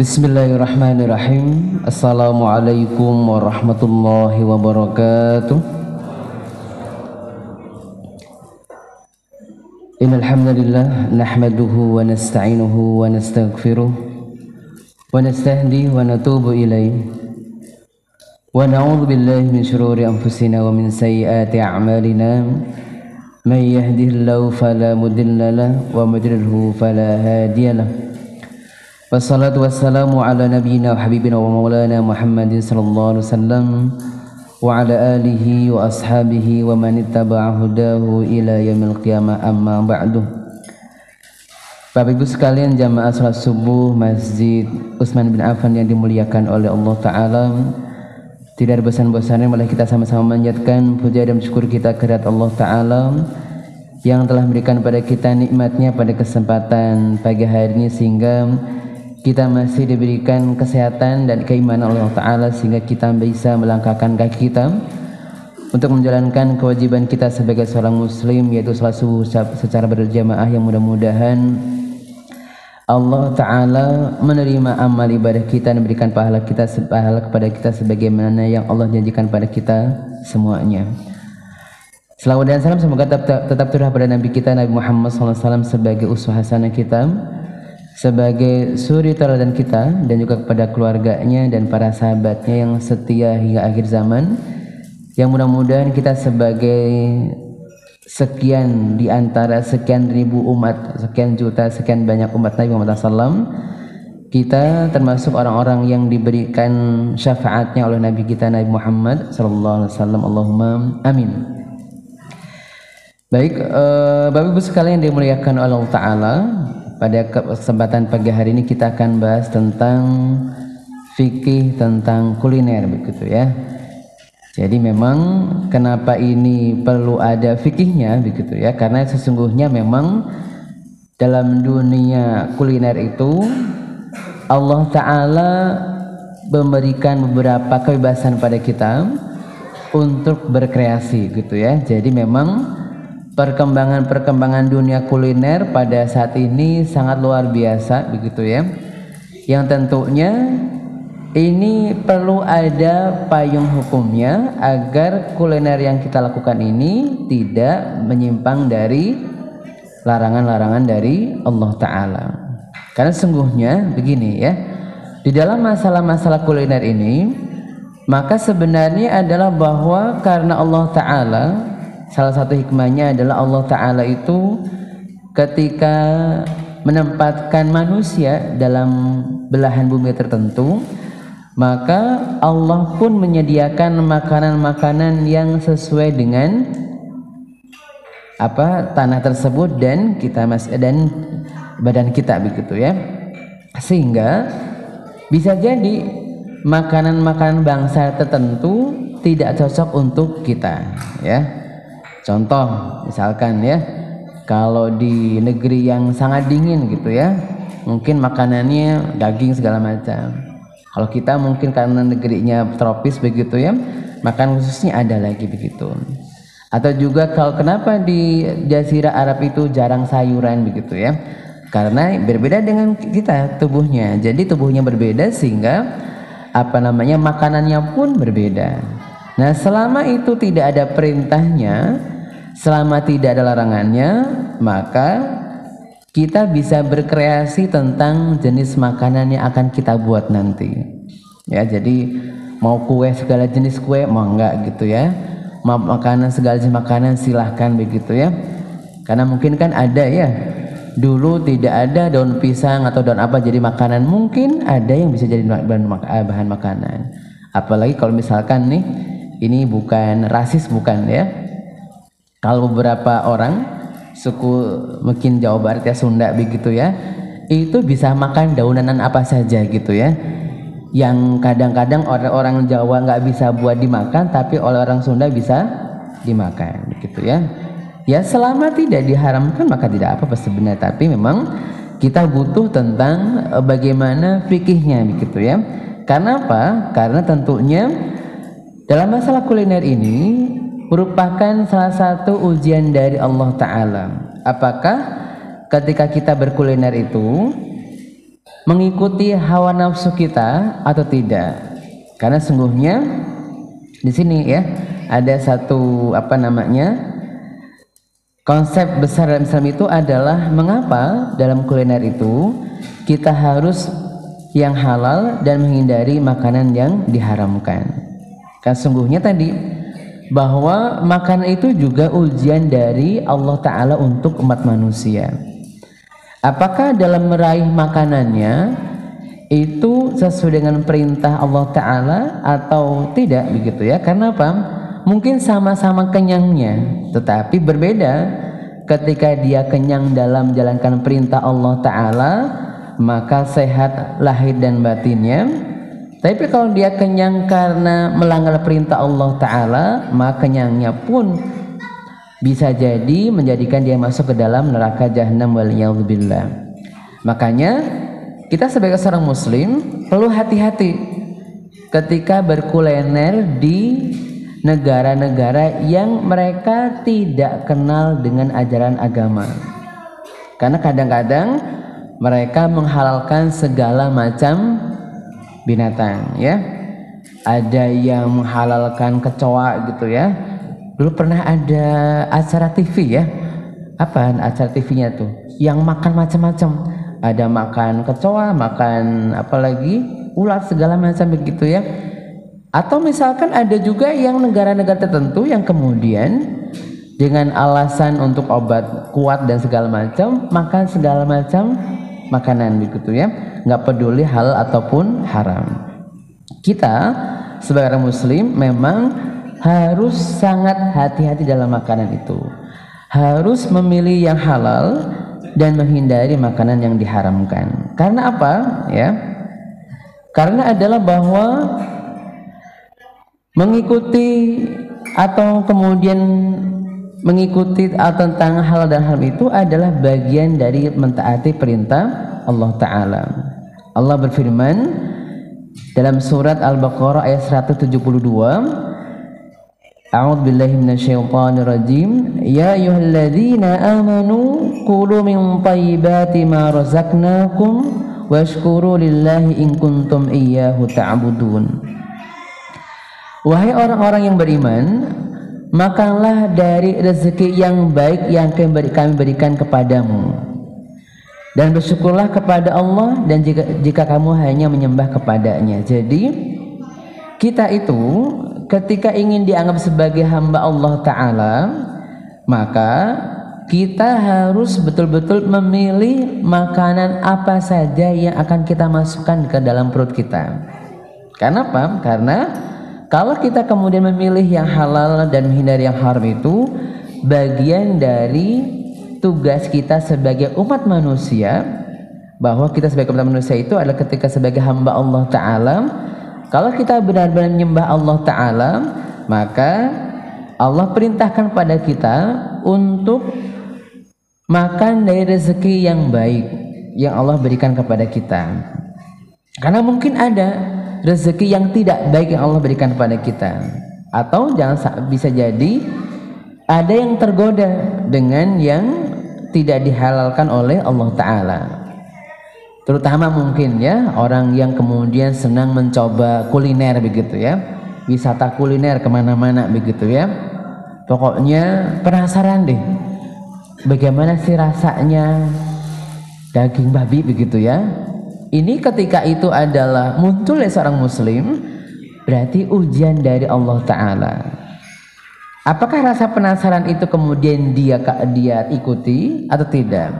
Bismillahirrahmanirrahim Assalamualaikum warahmatullahi wabarakatuh Innalhamdulillah Nahmaduhu wa nasta'inuhu wa nasta'gfiruh Wa nastahdi wa natubu ilaih Wa na'udhu billahi min syururi anfusina wa min sayyati a'malina Man yahdihillahu fala mudillalah Wa mudrilhu fala hadiyalah والصلاة والسلام على نبينا وحبيبنا ومولانا محمد صلى الله عليه وسلم وعلى آله وأصحابه ومن اتبع هداه إلى يوم القيامة أما بعد Bapak Ibu sekalian jamaah salat subuh Masjid Utsman bin Affan yang dimuliakan oleh Allah Ta'ala Tidak ada bosan-bosannya malah kita sama-sama menjadikan puja dan syukur kita kepada Allah Ta'ala Yang telah memberikan pada kita nikmatnya pada kesempatan pagi hari ini sehingga kita masih diberikan kesehatan dan keimanan Allah Ta'ala sehingga kita bisa melangkahkan kaki kita untuk menjalankan kewajiban kita sebagai seorang muslim yaitu salat subuh secara berjamaah yang mudah-mudahan Allah Ta'ala menerima amal ibadah kita dan memberikan pahala kita pahala kepada kita sebagaimana yang Allah janjikan pada kita semuanya. Selawat dan salam semoga tetap, tetap pada Nabi kita Nabi Muhammad SAW sebagai uswah hasanah kita sebagai suri teladan kita dan juga kepada keluarganya dan para sahabatnya yang setia hingga akhir zaman. Yang mudah-mudahan kita sebagai sekian di antara sekian ribu umat sekian juta sekian banyak umat Nabi Muhammad SAW kita termasuk orang-orang yang diberikan syafaatnya oleh Nabi kita Nabi Muhammad SAW Allahumma amin. Baik uh, Bapak Ibu sekalian dimuliakan oleh Allah Ta'ala pada kesempatan pagi hari ini kita akan bahas tentang fikih tentang kuliner begitu ya. Jadi memang kenapa ini perlu ada fikihnya begitu ya? Karena sesungguhnya memang dalam dunia kuliner itu Allah taala memberikan beberapa kebebasan pada kita untuk berkreasi gitu ya. Jadi memang perkembangan-perkembangan dunia kuliner pada saat ini sangat luar biasa begitu ya. Yang tentunya ini perlu ada payung hukumnya agar kuliner yang kita lakukan ini tidak menyimpang dari larangan-larangan dari Allah Ta'ala. Karena sungguhnya begini ya di dalam masalah-masalah kuliner ini maka sebenarnya adalah bahwa karena Allah Ta'ala salah satu hikmahnya adalah Allah Ta'ala itu ketika menempatkan manusia dalam belahan bumi tertentu maka Allah pun menyediakan makanan-makanan yang sesuai dengan apa tanah tersebut dan kita masih dan badan kita begitu ya. Sehingga bisa jadi makanan-makanan bangsa tertentu tidak cocok untuk kita ya Contoh misalkan ya, kalau di negeri yang sangat dingin gitu ya, mungkin makanannya daging segala macam. Kalau kita mungkin karena negerinya tropis begitu ya, makan khususnya ada lagi begitu. Atau juga kalau kenapa di Jazirah Arab itu jarang sayuran begitu ya? Karena berbeda dengan kita tubuhnya. Jadi tubuhnya berbeda sehingga apa namanya makanannya pun berbeda. Nah, selama itu tidak ada perintahnya, selama tidak ada larangannya, maka kita bisa berkreasi tentang jenis makanan yang akan kita buat nanti. Ya, jadi mau kue segala jenis kue mau enggak gitu ya. Mau makanan segala jenis makanan silahkan begitu ya. Karena mungkin kan ada ya dulu tidak ada daun pisang atau daun apa jadi makanan mungkin ada yang bisa jadi bahan, bahan makanan apalagi kalau misalkan nih ini bukan rasis bukan ya. Kalau beberapa orang suku mungkin Jawa Barat ya Sunda begitu ya itu bisa makan daunan apa saja gitu ya. Yang kadang-kadang orang-orang Jawa nggak bisa buat dimakan tapi oleh orang Sunda bisa dimakan gitu ya. Ya selama tidak diharamkan maka tidak apa-apa sebenarnya. Tapi memang kita butuh tentang e, bagaimana fikihnya begitu ya. Karena apa? Karena tentunya dalam masalah kuliner ini merupakan salah satu ujian dari Allah Ta'ala. Apakah ketika kita berkuliner itu, mengikuti hawa nafsu kita atau tidak. Karena sungguhnya di sini ya ada satu apa namanya konsep besar dalam Islam itu adalah mengapa dalam kuliner itu kita harus yang halal dan menghindari makanan yang diharamkan. Kan sungguhnya tadi bahwa makanan itu juga ujian dari Allah Ta'ala untuk umat manusia. Apakah dalam meraih makanannya itu sesuai dengan perintah Allah Ta'ala atau tidak begitu ya? Karena apa? Mungkin sama-sama kenyangnya, tetapi berbeda ketika dia kenyang dalam menjalankan perintah Allah Ta'ala maka sehat lahir dan batinnya tapi kalau dia kenyang karena melanggar perintah Allah Ta'ala, maka kenyangnya pun bisa jadi menjadikan dia masuk ke dalam neraka jahanam waliyahzubillah. Makanya kita sebagai seorang muslim perlu hati-hati ketika berkuliner di negara-negara yang mereka tidak kenal dengan ajaran agama. Karena kadang-kadang mereka menghalalkan segala macam binatang ya. Ada yang menghalalkan kecoa gitu ya. Dulu pernah ada acara TV ya? Apa acara TV-nya tuh? Yang makan macam-macam. Ada makan kecoa makan apalagi ulat segala macam begitu ya. Atau misalkan ada juga yang negara-negara tertentu yang kemudian dengan alasan untuk obat kuat dan segala macam makan segala macam makanan begitu ya. Nggak peduli hal ataupun haram. Kita sebagai orang muslim memang harus sangat hati-hati dalam makanan itu. Harus memilih yang halal dan menghindari makanan yang diharamkan. Karena apa? Ya. Karena adalah bahwa mengikuti atau kemudian mengikuti tentang hal dan hal itu adalah bagian dari mentaati perintah Allah Ta'ala. Allah berfirman dalam surat Al-Baqarah ayat 172 A'udzu billahi minasyaitonir rajim. Ya ayyuhalladzina amanu kulu min thayyibati ma razaqnakum washkuru lillahi in kuntum iyyahu ta'budun. Wahai orang-orang yang beriman makanlah dari rezeki yang baik yang kami berikan kepadamu. Dan bersyukurlah kepada Allah dan jika jika kamu hanya menyembah kepadanya. Jadi kita itu ketika ingin dianggap sebagai hamba Allah Ta'ala maka kita harus betul-betul memilih makanan apa saja yang akan kita masukkan ke dalam perut kita. Karena apa? karena kalau kita kemudian memilih yang halal dan menghindari yang haram itu bagian dari tugas kita sebagai umat manusia bahwa kita sebagai umat manusia itu adalah ketika sebagai hamba Allah Ta'ala. Kalau kita benar-benar menyembah Allah Ta'ala maka Allah perintahkan pada kita untuk makan dari rezeki yang baik yang Allah berikan kepada kita. Karena mungkin ada rezeki yang tidak baik yang Allah berikan kepada kita. Atau jangan bisa jadi ada yang tergoda dengan yang tidak dihalalkan oleh Allah Ta'ala. Terutama mungkin ya orang yang kemudian senang mencoba kuliner begitu ya. Wisata kuliner ke mana-mana begitu ya. Pokoknya penasaran deh bagaimana sih rasanya daging babi begitu ya ini ketika itu adalah muncul dari seorang muslim berarti ujian dari Allah taala. Apakah rasa penasaran itu kemudian dia dia ikuti atau tidak?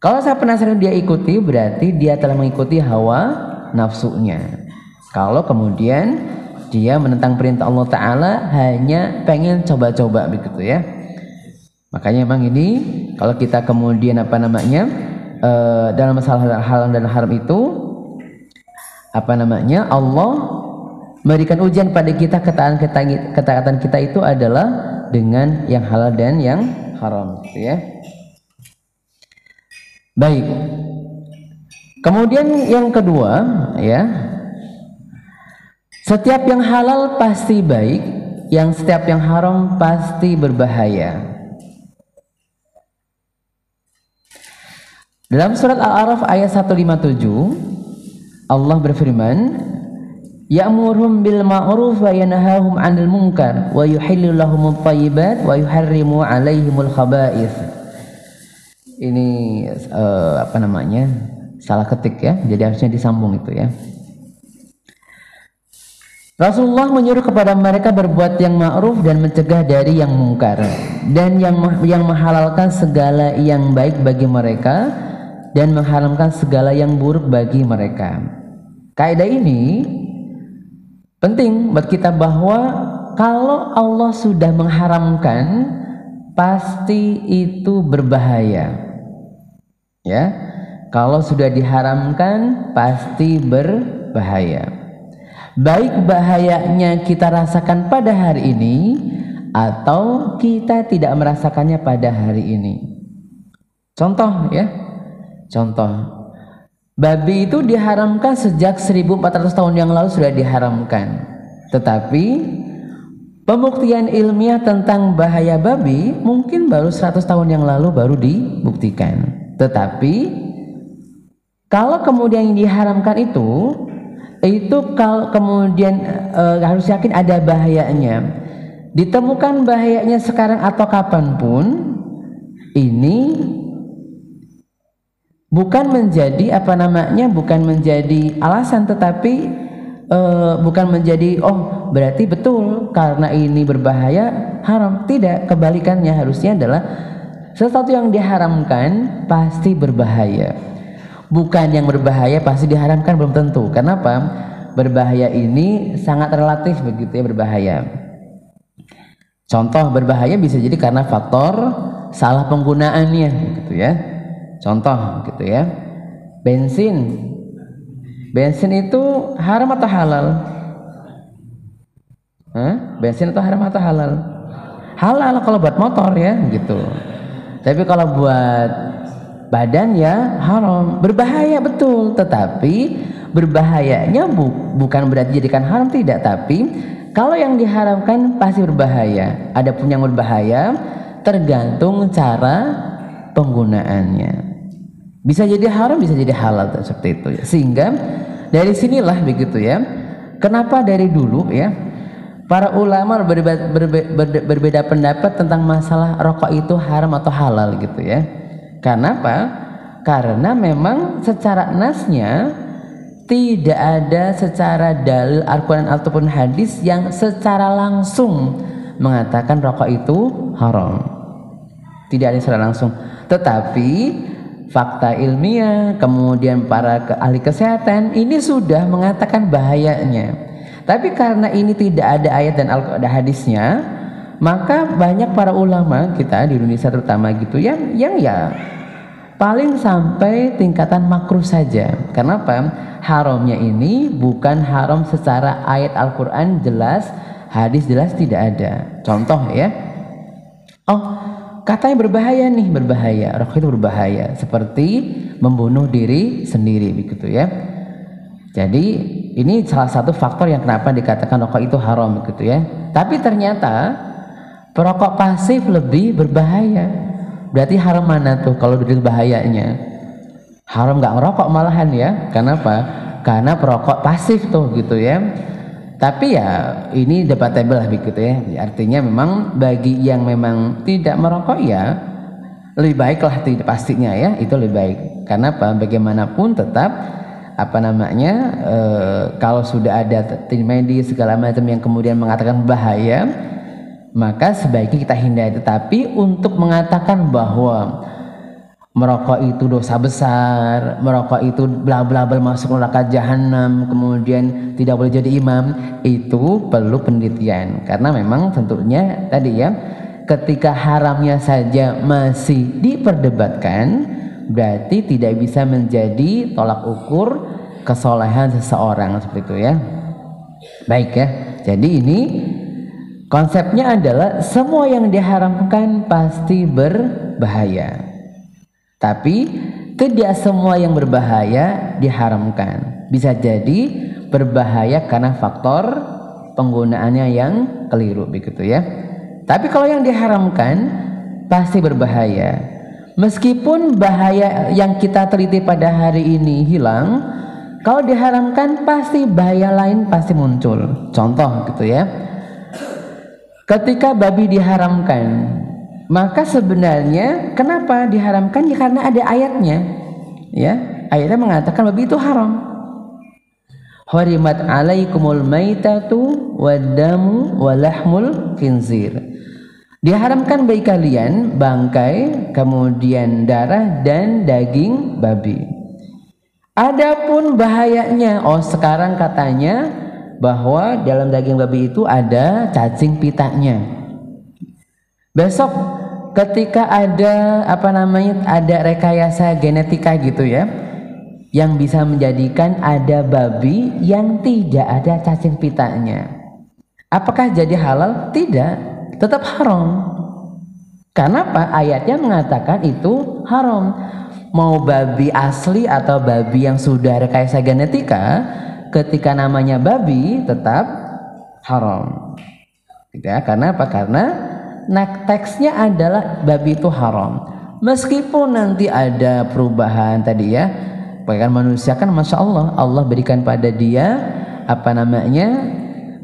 Kalau saya penasaran dia ikuti berarti dia telah mengikuti hawa nafsunya. Kalau kemudian dia menentang perintah Allah Ta'ala hanya pengen coba-coba begitu ya. Makanya memang ini kalau kita kemudian apa namanya uh, dalam masalah halal dan haram itu apa namanya Allah memberikan ujian pada kita ketaatan kita ketaatan kita itu adalah dengan yang halal dan yang haram gitu ya. Baik. Kemudian yang kedua ya. Setiap yang halal pasti baik yang setiap yang haram pasti berbahaya Dalam surat Al-A'raf ayat 157 Allah berfirman Ya'muruhum bil ma'ruf wa yanahahum 'anil munkar wa yuhillu lahumut thayyibat wa yuharrimu 'alaihimul khaba'ith. Ini uh, apa namanya? Salah ketik ya. Jadi harusnya disambung itu ya. Rasulullah menyuruh kepada mereka berbuat yang ma'ruf dan mencegah dari yang mungkar dan yang yang menghalalkan segala yang baik bagi mereka dan mengharamkan segala yang buruk bagi mereka. Kaidah ini penting buat kita bahwa kalau Allah sudah mengharamkan pasti itu berbahaya. Ya. Kalau sudah diharamkan pasti berbahaya baik bahayanya kita rasakan pada hari ini atau kita tidak merasakannya pada hari ini. Contoh ya. Contoh. Babi itu diharamkan sejak 1400 tahun yang lalu sudah diharamkan. Tetapi pembuktian ilmiah tentang bahaya babi mungkin baru 100 tahun yang lalu baru dibuktikan. Tetapi kalau kemudian yang diharamkan itu itu kalau kemudian e, harus yakin ada bahayanya ditemukan bahayanya sekarang atau kapan pun ini bukan menjadi apa namanya bukan menjadi alasan tetapi e, bukan menjadi oh berarti betul karena ini berbahaya haram tidak kebalikannya harusnya adalah sesuatu yang diharamkan pasti berbahaya bukan yang berbahaya pasti diharamkan belum tentu. Kenapa? Berbahaya ini sangat relatif begitu ya berbahaya. Contoh berbahaya bisa jadi karena faktor salah penggunaannya gitu ya. Contoh gitu ya. Bensin. Bensin itu haram atau halal? Hah? Bensin itu haram atau halal? Halal kalau buat motor ya gitu. Tapi kalau buat badan ya haram berbahaya betul tetapi berbahayanya bu bukan berarti jadikan haram tidak tapi kalau yang diharamkan pasti berbahaya ada pun yang berbahaya tergantung cara penggunaannya bisa jadi haram bisa jadi halal seperti itu ya. sehingga dari sinilah begitu ya kenapa dari dulu ya para ulama berbeda, berbeda, berbeda pendapat tentang masalah rokok itu haram atau halal gitu ya karena apa? Karena memang secara nasnya tidak ada secara dalil Al-Quran ataupun hadis yang secara langsung mengatakan rokok itu haram. Tidak ada secara langsung. Tetapi fakta ilmiah, kemudian para ahli kesehatan ini sudah mengatakan bahayanya. Tapi karena ini tidak ada ayat dan al hadisnya, maka banyak para ulama kita di Indonesia terutama gitu yang yang ya paling sampai tingkatan makruh saja. Kenapa? Haramnya ini bukan haram secara ayat Al-Qur'an jelas, hadis jelas tidak ada. Contoh ya. Oh, katanya berbahaya nih, berbahaya. Rokok itu berbahaya, seperti membunuh diri sendiri begitu ya. Jadi ini salah satu faktor yang kenapa dikatakan rokok itu haram begitu ya. Tapi ternyata Perokok pasif lebih berbahaya. Berarti haram mana tuh kalau dari bahayanya? Haram nggak ngerokok malahan ya. Kenapa? Karena perokok pasif tuh gitu ya. Tapi ya ini debatable lah begitu ya. Artinya memang bagi yang memang tidak merokok ya lebih baik lah tidak pastinya ya itu lebih baik. Karena apa? Bagaimanapun tetap apa namanya e, kalau sudah ada tim medis segala macam yang kemudian mengatakan bahaya maka sebaiknya kita hindari tetapi untuk mengatakan bahwa merokok itu dosa besar, merokok itu bla bla bla masuk neraka jahanam, kemudian tidak boleh jadi imam, itu perlu penelitian karena memang tentunya tadi ya ketika haramnya saja masih diperdebatkan berarti tidak bisa menjadi tolak ukur kesolehan seseorang seperti itu ya. Baik ya. Jadi ini Konsepnya adalah semua yang diharamkan pasti berbahaya. Tapi tidak semua yang berbahaya diharamkan. Bisa jadi berbahaya karena faktor penggunaannya yang keliru begitu ya. Tapi kalau yang diharamkan pasti berbahaya. meskipun bahaya yang kita teliti pada hari ini hilang kalau diharamkan pasti bahaya lain pasti muncul contoh gitu ya ketika babi diharamkan maka sebenarnya kenapa diharamkan? Ya karena ada ayatnya. Ya ayatnya mengatakan babi itu haram. Harimat alaikumul maitatu wadamu walahmul khinzir. Diharamkan bagi kalian bangkai kemudian darah dan daging babi. Adapun bahayanya oh sekarang katanya bahwa dalam daging babi itu ada cacing pitanya besok ketika ada apa namanya ada rekayasa genetika gitu ya yang bisa menjadikan ada babi yang tidak ada cacing pitanya. Apakah jadi halal? Tidak, tetap haram. Karena apa? Ayatnya mengatakan itu haram. Mau babi asli atau babi yang sudah rekayasa genetika, ketika namanya babi tetap haram. Tidak, ya, karena apa? Karena teksnya adalah babi itu haram. Meskipun nanti ada perubahan tadi ya, Bahkan manusia kan masya Allah Allah berikan pada dia apa namanya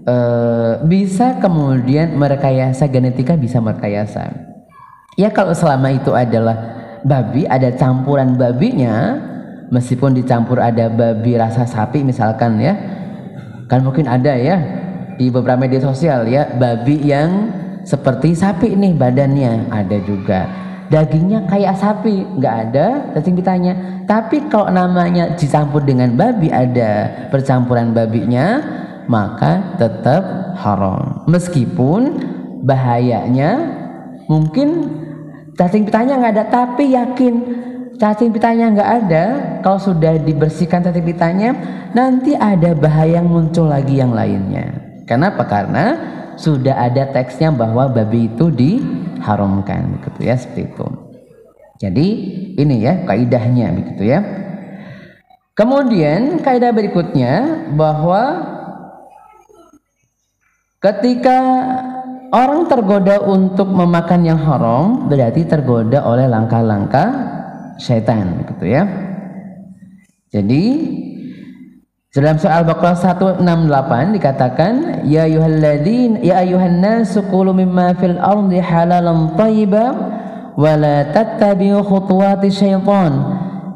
e, bisa kemudian merekayasa genetika bisa merekayasa. Ya kalau selama itu adalah babi ada campuran babinya meskipun dicampur ada babi rasa sapi misalkan ya kan mungkin ada ya di beberapa media sosial ya babi yang seperti sapi nih badannya ada juga. Dagingnya kayak sapi nggak ada? Cacing pitanya tapi kalau namanya dicampur dengan babi? Ada percampuran babinya maka tetap haram. Meskipun bahayanya mungkin cacing pitanya nggak ada tapi yakin cacing pitanya nggak ada. Kalau sudah dibersihkan cacing pitanya nanti ada bahaya yang muncul lagi yang lainnya. Kenapa? Karena sudah ada teksnya bahwa babi itu diharamkan begitu ya seperti itu. Jadi ini ya kaidahnya begitu ya. Kemudian kaidah berikutnya bahwa ketika orang tergoda untuk memakan yang haram berarti tergoda oleh langkah-langkah syaitan begitu ya. Jadi dalam soal Baqarah 168 dikatakan ya ayyuhalladzin ya ayuhan nasu qulu mimma fil ardi halalan thayyiban wa la tattabi'u khutuwati syaitan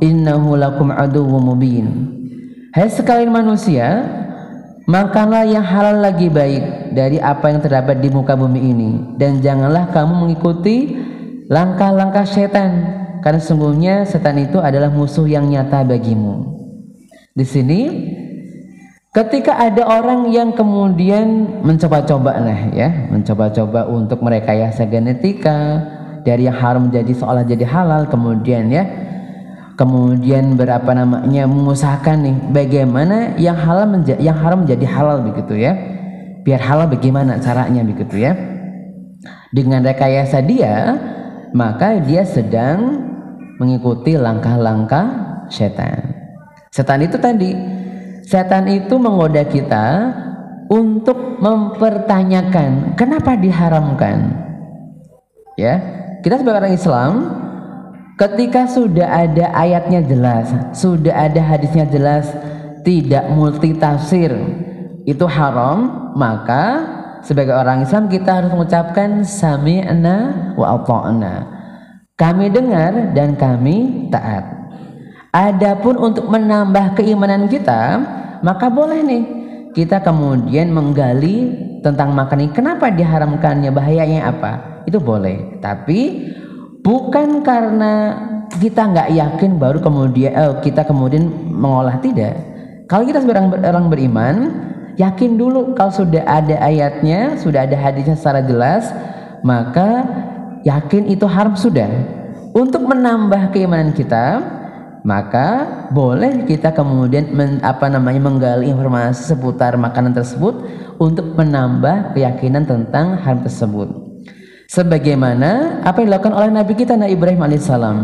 innahu lakum aduwwum mubin. Hai sekalian manusia, makanlah yang halal lagi baik dari apa yang terdapat di muka bumi ini dan janganlah kamu mengikuti langkah-langkah setan karena sungguhnya setan itu adalah musuh yang nyata bagimu. Di sini Ketika ada orang yang kemudian mencoba-coba lah ya, mencoba-coba untuk merekayasa genetika dari yang haram menjadi seolah jadi halal, kemudian ya, kemudian berapa namanya mengusahakan nih bagaimana yang halal menjadi yang haram menjadi halal begitu ya, biar halal bagaimana caranya begitu ya. Dengan rekayasa dia, maka dia sedang mengikuti langkah-langkah setan. Setan itu tadi setan itu menggoda kita untuk mempertanyakan kenapa diharamkan. Ya, kita sebagai orang Islam ketika sudah ada ayatnya jelas, sudah ada hadisnya jelas, tidak multi tafsir itu haram, maka sebagai orang Islam kita harus mengucapkan sami'na wa ata'na. Kami dengar dan kami taat. Adapun untuk menambah keimanan kita, maka boleh nih kita kemudian menggali tentang makan ini. Kenapa diharamkannya? Bahayanya apa? Itu boleh. Tapi bukan karena kita nggak yakin baru kemudian eh, kita kemudian mengolah tidak. Kalau kita sebagai orang beriman, yakin dulu kalau sudah ada ayatnya, sudah ada hadisnya secara jelas, maka yakin itu haram sudah. Untuk menambah keimanan kita, maka boleh kita kemudian men, apa namanya menggali informasi seputar makanan tersebut untuk menambah keyakinan tentang hal tersebut. Sebagaimana apa yang dilakukan oleh Nabi kita Nabi Ibrahim alaihissalam.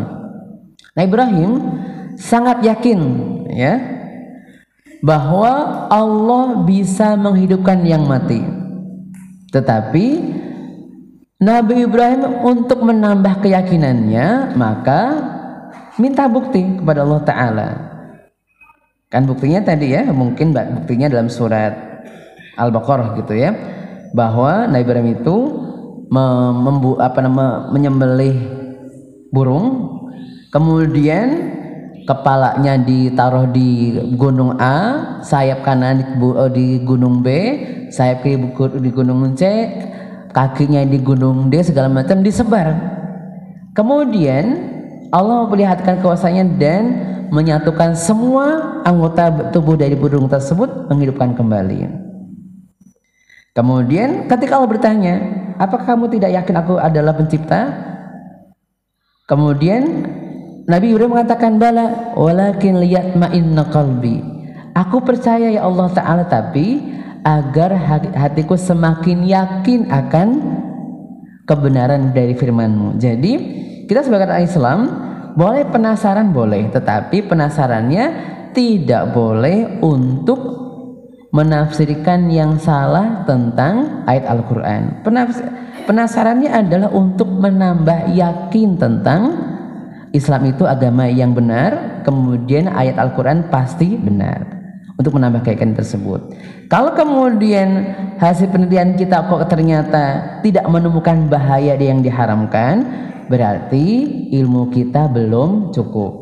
Nabi Ibrahim sangat yakin ya bahwa Allah bisa menghidupkan yang mati. Tetapi Nabi Ibrahim untuk menambah keyakinannya maka minta bukti kepada Allah Ta'ala kan buktinya tadi ya mungkin buktinya dalam surat Al-Baqarah gitu ya bahwa Nabi Ibrahim itu membu, apa nama menyembelih burung kemudian kepalanya ditaruh di gunung A sayap kanan di, di gunung B sayap kiri di gunung C kakinya di gunung D segala macam disebar. Kemudian Allah memperlihatkan kuasanya dan menyatukan semua anggota tubuh dari burung tersebut menghidupkan kembali. Kemudian ketika Allah bertanya, apakah kamu tidak yakin aku adalah pencipta? Kemudian Nabi Ibrahim mengatakan bala, walakin lihat ma'inna qalbi. Aku percaya ya Allah Ta'ala tapi agar hatiku semakin yakin akan kebenaran dari firmanmu. Jadi kita sebagai orang Islam boleh penasaran boleh, tetapi penasarannya tidak boleh untuk menafsirkan yang salah tentang ayat Al-Quran. Penasarannya adalah untuk menambah yakin tentang Islam itu agama yang benar, kemudian ayat Al-Quran pasti benar untuk menambah keyakinan tersebut. Kalau kemudian hasil penelitian kita kok ternyata tidak menemukan bahaya yang diharamkan, berarti ilmu kita belum cukup.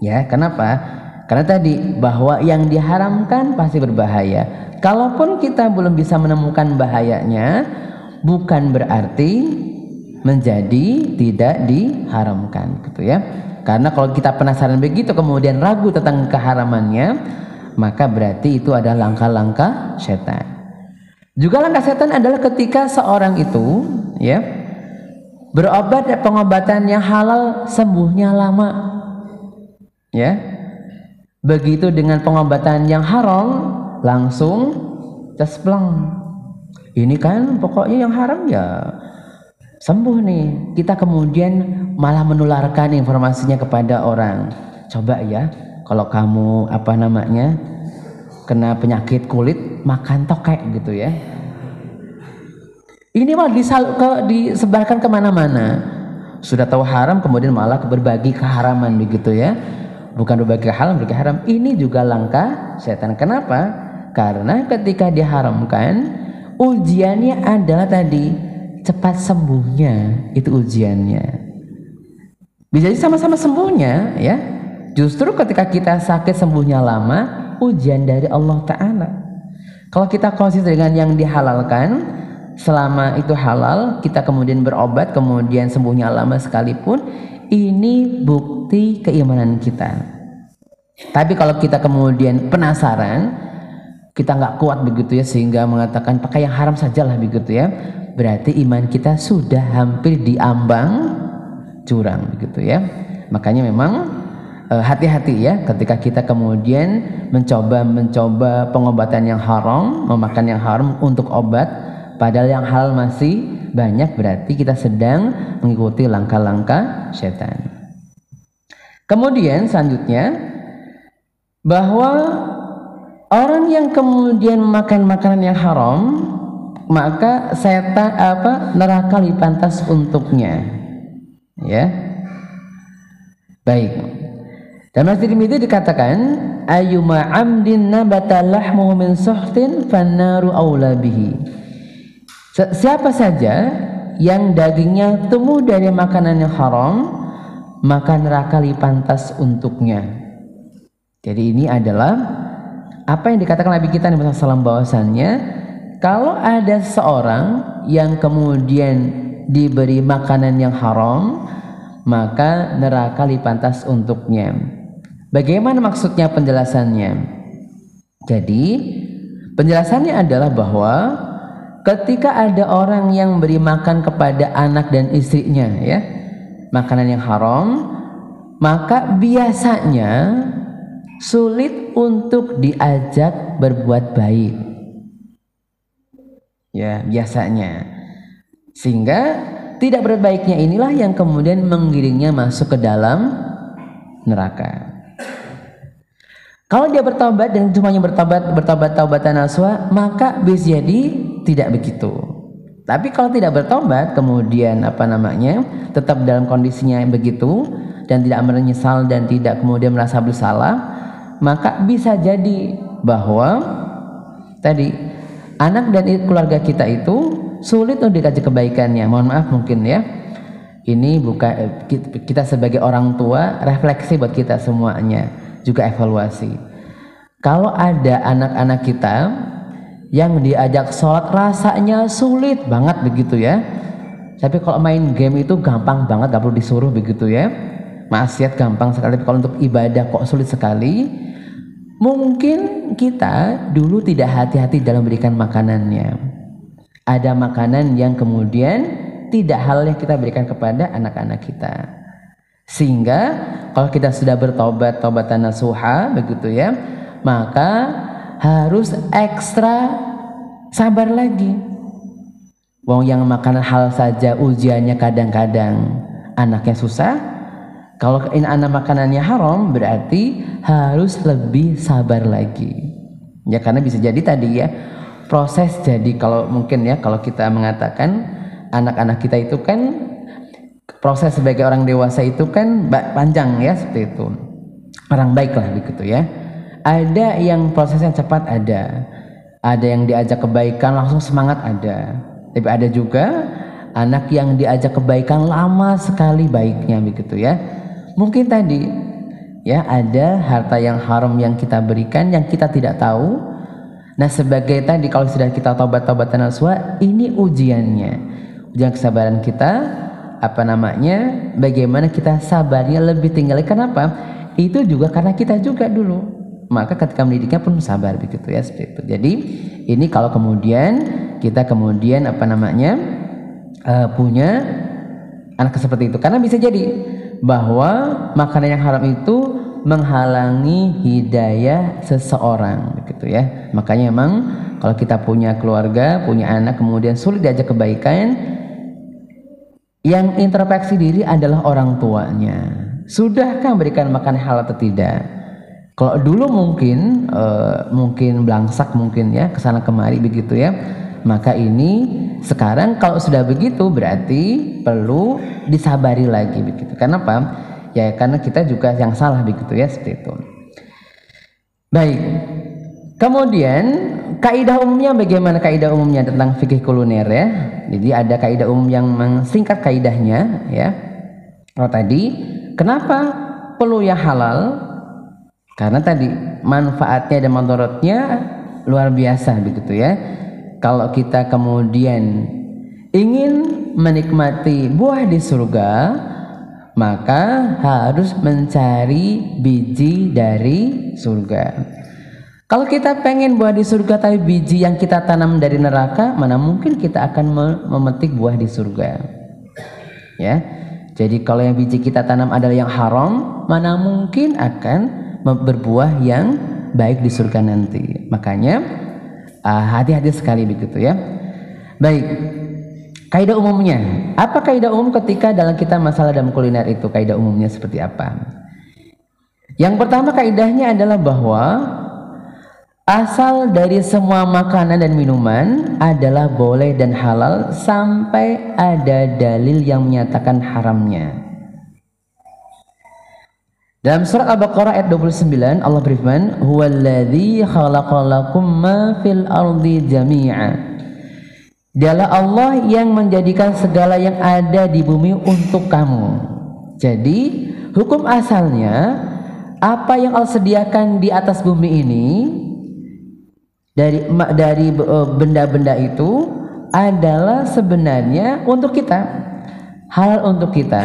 Ya, kenapa? Karena tadi bahwa yang diharamkan pasti berbahaya. Kalaupun kita belum bisa menemukan bahayanya, bukan berarti menjadi tidak diharamkan, gitu ya. Karena kalau kita penasaran begitu kemudian ragu tentang keharamannya, maka berarti itu adalah langkah-langkah setan. Juga langkah setan adalah ketika seorang itu ya berobat pengobatan yang halal sembuhnya lama. Ya. Begitu dengan pengobatan yang haram langsung cespleng. Ini kan pokoknya yang haram ya sembuh nih kita kemudian malah menularkan informasinya kepada orang coba ya kalau kamu apa namanya kena penyakit kulit makan tokek gitu ya ini malah disal ke, disebarkan ke mana-mana. Sudah tahu haram kemudian malah berbagi keharaman begitu ya. Bukan berbagi halal berbagi haram. Ini juga langkah setan. Kenapa? Karena ketika diharamkan ujiannya adalah tadi cepat sembuhnya. Itu ujiannya. Bisa jadi sama-sama sembuhnya ya. Justru ketika kita sakit sembuhnya lama ujian dari Allah Ta'ala. Kalau kita konsisten dengan yang dihalalkan selama itu halal kita kemudian berobat kemudian sembuhnya lama sekalipun ini bukti keimanan kita. Tapi kalau kita kemudian penasaran kita nggak kuat begitu ya sehingga mengatakan pakai yang haram sajalah begitu ya berarti iman kita sudah hampir diambang curang begitu ya. Makanya memang eh, hati-hati ya ketika kita kemudian mencoba mencoba pengobatan yang haram memakan yang haram untuk obat padahal yang halal masih banyak berarti kita sedang mengikuti langkah-langkah setan. Kemudian selanjutnya bahwa orang yang kemudian makan makanan yang haram maka setan apa neraka lipantas untuknya. Ya. Baik. Dan Masjid itu dikatakan ayyuma amdin nabata lahmuhu min suhtin fannaru aula bihi siapa saja yang dagingnya tumbuh dari makanan yang haram maka neraka lipantas untuknya. Jadi ini adalah apa yang dikatakan Nabi kita Nabi SAW bahwasannya kalau ada seorang yang kemudian diberi makanan yang haram maka neraka lipantas untuknya. Bagaimana maksudnya penjelasannya? Jadi penjelasannya adalah bahwa ketika ada orang yang beri makan kepada anak dan istrinya ya makanan yang haram maka biasanya sulit untuk diajak berbuat baik. Ya biasanya. Sehingga tidak berbaiknya inilah yang kemudian menggiringnya masuk ke dalam neraka. Kalau dia bertobat dan cuma bertobat bertobat taubatan naswa maka bisa jadi tidak begitu Tapi kalau tidak bertobat, kemudian apa namanya, tetap dalam kondisinya yang begitu dan tidak menyesal dan tidak kemudian merasa bersalah, maka bisa jadi bahwa tadi anak dan keluarga kita itu sulit untuk dikaji kebaikannya. Mohon maaf mungkin ya. Ini bukan kita sebagai orang tua refleksi buat kita semuanya, juga evaluasi. Kalau ada anak-anak kita yang diajak sholat rasanya sulit banget begitu ya. Tapi kalau main game itu gampang banget gak perlu disuruh begitu ya. Maksiat gampang sekali kalau untuk ibadah kok sulit sekali. Mungkin kita dulu tidak hati-hati dalam memberikan makanannya. Ada makanan yang kemudian tidak hal yang kita berikan kepada anak-anak kita. Sehingga kalau kita sudah bertobat tobatan nasuha begitu ya maka harus ekstra sabar lagi. Wong yang makanan hal saja ujiannya kadang-kadang anaknya susah. Kalau ini anak makanannya haram berarti harus lebih sabar lagi. Ya karena bisa jadi tadi ya proses jadi kalau mungkin ya kalau kita mengatakan anak-anak kita itu kan proses sebagai orang dewasa itu kan panjang ya seperti itu. Orang baik lah begitu ya ada yang prosesnya cepat ada. Ada yang diajak kebaikan langsung semangat ada. Tapi ada juga anak yang diajak kebaikan lama sekali baiknya begitu ya. Mungkin tadi ya ada harta yang haram yang kita berikan yang kita tidak tahu. Nah sebagai tadi kalau sudah kita tobat-tobatan nasuha ini ujiannya. Ujian kesabaran kita apa namanya bagaimana kita sabarnya lebih tinggi. Kenapa itu juga karena kita juga dulu maka ketika mendidiknya pun sabar begitu ya seperti itu. Jadi ini kalau kemudian kita kemudian apa namanya uh, punya anak seperti itu karena bisa jadi bahwa makanan yang haram itu menghalangi hidayah seseorang begitu ya. Makanya memang kalau kita punya keluarga, punya anak kemudian sulit diajak kebaikan yang introspeksi diri adalah orang tuanya. Sudahkah memberikan makan halal atau tidak? Kalau dulu mungkin uh, mungkin belangsak mungkin ya ke sana kemari begitu ya. Maka ini sekarang kalau sudah begitu berarti perlu disabari lagi begitu. Kenapa? Ya karena kita juga yang salah begitu ya seperti itu. Baik. Kemudian kaidah umumnya bagaimana kaidah umumnya tentang fikih kuliner ya? Jadi ada kaidah umum yang singkat kaidahnya ya. Kalau tadi kenapa perlu yang halal? Karena tadi manfaatnya dan manfaatnya luar biasa begitu ya. Kalau kita kemudian ingin menikmati buah di surga, maka harus mencari biji dari surga. Kalau kita pengen buah di surga tapi biji yang kita tanam dari neraka, mana mungkin kita akan memetik buah di surga. Ya. Jadi kalau yang biji kita tanam adalah yang haram, mana mungkin akan berbuah yang baik di surga nanti. Makanya ah, hati-hati uh, sekali begitu ya. Baik. Kaidah umumnya, apa kaidah umum ketika dalam kita masalah dalam kuliner itu? Kaidah umumnya seperti apa? Yang pertama kaidahnya adalah bahwa asal dari semua makanan dan minuman adalah boleh dan halal sampai ada dalil yang menyatakan haramnya. Dalam surat Al-Baqarah ayat 29 Allah berfirman, "Huwallazi khalaqalakum ma fil ardi jami'a." Dialah Allah yang menjadikan segala yang ada di bumi untuk kamu. Jadi, hukum asalnya apa yang Allah sediakan di atas bumi ini dari dari eh, benda-benda itu adalah sebenarnya untuk kita. Hal untuk kita.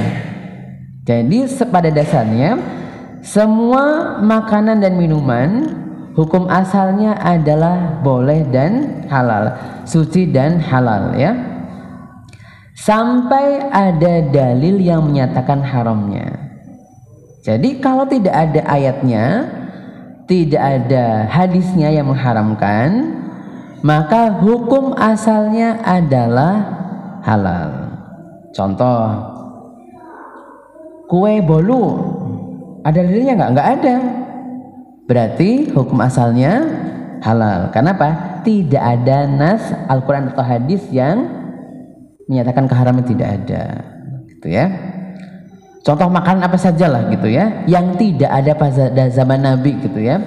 Jadi pada dasarnya semua makanan dan minuman hukum asalnya adalah boleh dan halal, suci dan halal ya. Sampai ada dalil yang menyatakan haramnya. Jadi kalau tidak ada ayatnya, tidak ada hadisnya yang mengharamkan, maka hukum asalnya adalah halal. Contoh, kue bolu ada dalilnya nggak? Nggak ada. Berarti hukum asalnya halal. Kenapa? Tidak ada nas Al-Quran atau hadis yang menyatakan keharaman tidak ada. Gitu ya. Contoh makanan apa saja lah gitu ya. Yang tidak ada pada zaman Nabi gitu ya.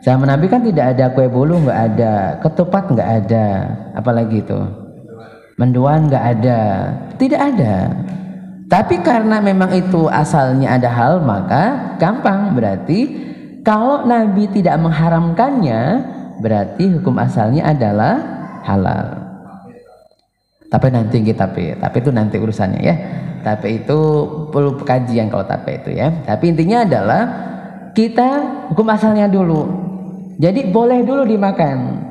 Zaman Nabi kan tidak ada kue bolu nggak ada. Ketupat nggak ada. Apalagi itu? Menduan nggak ada. Tidak ada tapi karena memang itu asalnya ada hal maka gampang berarti kalau Nabi tidak mengharamkannya berarti hukum asalnya adalah halal. Tapi nanti kita tapi itu nanti urusannya ya. Tapi itu perlu kajian kalau tapi itu ya. Tapi intinya adalah kita hukum asalnya dulu. Jadi boleh dulu dimakan.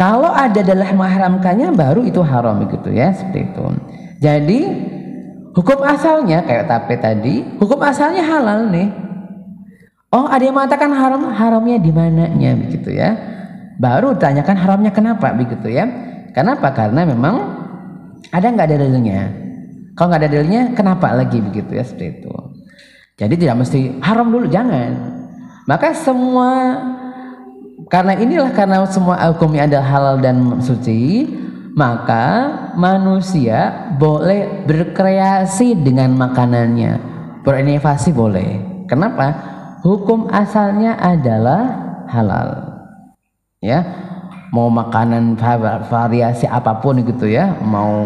Kalau ada adalah mengharamkannya baru itu haram begitu ya seperti itu. Jadi hukum asalnya kayak tape tadi, hukum asalnya halal nih. Oh, ada yang mengatakan haram, haramnya di mananya begitu ya. Baru tanyakan haramnya kenapa begitu ya. Kenapa? Karena memang ada nggak ada dalilnya. Kalau nggak ada dalilnya, kenapa lagi begitu ya seperti itu. Jadi tidak mesti haram dulu, jangan. Maka semua karena inilah karena semua hukumnya adalah halal dan suci, maka manusia boleh berkreasi dengan makanannya. Berinovasi boleh. Kenapa? Hukum asalnya adalah halal. Ya mau makanan variasi apa pun gitu ya. Mau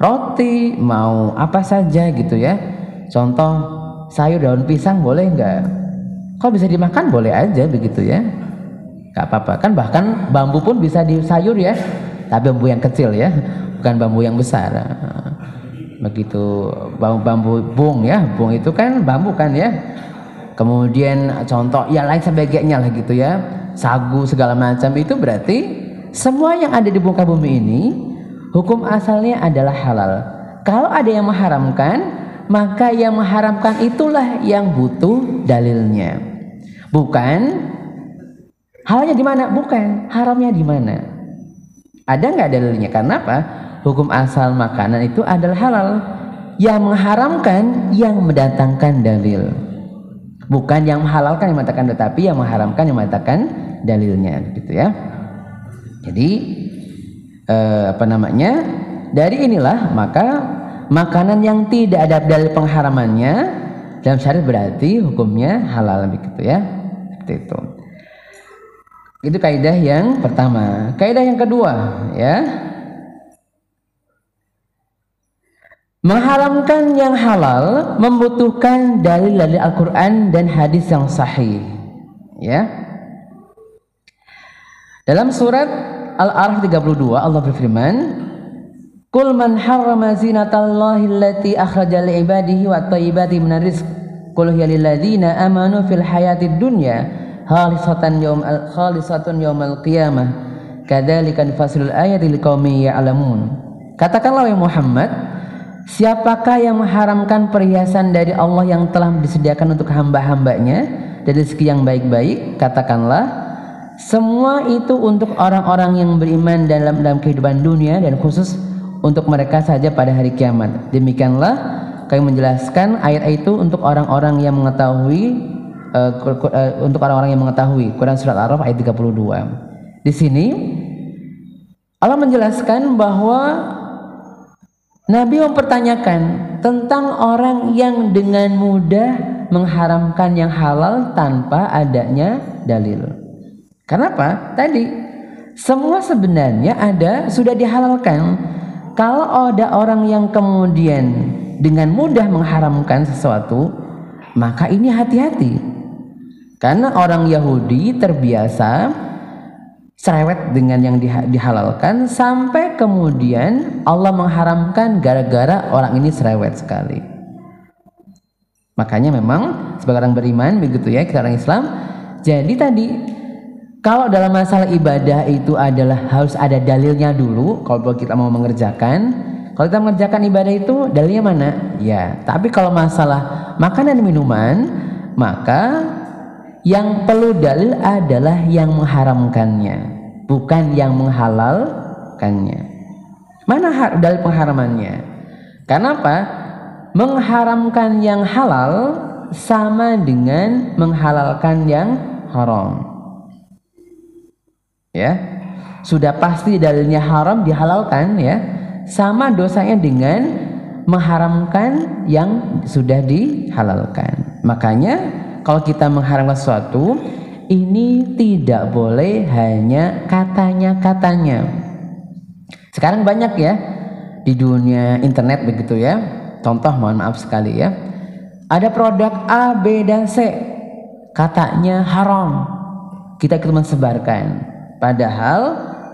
roti mau apa saja gitu ya. Contoh sayur daun pisang boleh enggak kalau bisa dimakan? Boleh aja begitu ya. Nggak apa-apa. Kan bahkan bambu pun bisa di sayur ya tapi bambu yang kecil ya bukan bambu yang besar. Begitu bambu, bambu bung ya bung itu kan bambu kan ya. Kemudian contoh ya lain sebagainya lah gitu ya. Sagu segala macam itu berarti semua yang ada di muka bumi ini hukum asalnya adalah halal. Kalau ada yang mengharamkan maka yang mengharamkan itulah yang butuh dalilnya. Bukan halnya di mana? Bukan haramnya di mana ada nggak dalilnya? Karena apa? Hukum asal makanan itu adalah halal. Yang mengharamkan yang mendatangkan dalil. Bukan yang menghalalkan yang mengatakan tetapi yang mengharamkan yang mengatakan dalilnya gitu ya. Jadi eh, apa namanya? Dari inilah maka makanan yang tidak ada dalil pengharamannya dalam syariat berarti hukumnya halal begitu ya. Seperti itu. Itu kaidah yang pertama. Kaidah yang kedua, ya. Mengharamkan yang halal membutuhkan dalil dari Al-Qur'an dan hadis yang sahih. Ya. Dalam surat Al-Araf 32 Allah berfirman, "Qul man harrama zinatallahi allati akhraja li ibadihi wa thayyibati minar rizq, qul hiya lil ladzina amanu fil hayatid dunya." Khalisatan yaum al khalisatun yaumal qiyamah. Kadzalika nufassilul ayati liqaumin ya'lamun. Katakanlah wahai Muhammad siapakah yang mengharamkan perhiasan dari Allah yang telah disediakan untuk hamba-hambanya dari rezeki yang baik-baik? Katakanlah semua itu untuk orang-orang yang beriman dalam dalam kehidupan dunia dan khusus untuk mereka saja pada hari kiamat. Demikianlah kami menjelaskan ayat itu untuk orang-orang yang mengetahui uh, untuk orang-orang yang mengetahui Quran surat Al-Araf ayat 32. Di sini Allah menjelaskan bahwa Nabi mempertanyakan tentang orang yang dengan mudah mengharamkan yang halal tanpa adanya dalil. Kenapa? Tadi semua sebenarnya ada sudah dihalalkan. Kalau ada orang yang kemudian dengan mudah mengharamkan sesuatu, maka ini hati-hati karena orang Yahudi terbiasa cerewet dengan yang dihalalkan sampai kemudian Allah mengharamkan gara-gara orang ini cerewet sekali. Makanya memang sebagai orang beriman begitu ya kita orang Islam. Jadi tadi kalau dalam masalah ibadah itu adalah harus ada dalilnya dulu kalau kita mau mengerjakan. Kalau kita mengerjakan ibadah itu dalilnya mana? Ya, tapi kalau masalah makanan dan minuman maka yang perlu dalil adalah yang mengharamkannya, bukan yang menghalalkannya. Mana dalil pengharamannya? Kenapa? Mengharamkan yang halal sama dengan menghalalkan yang haram. Ya. sudah pasti dalilnya haram dihalalkan ya sama dosanya dengan mengharamkan yang sudah dihalalkan makanya kalau kita mengharamkan sesuatu ini tidak boleh hanya katanya-katanya. Sekarang banyak ya di dunia internet begitu ya. Contoh mohon maaf sekali ya. Ada produk A, B, dan C. Katanya haram. Kita ikut mensebarkan. Padahal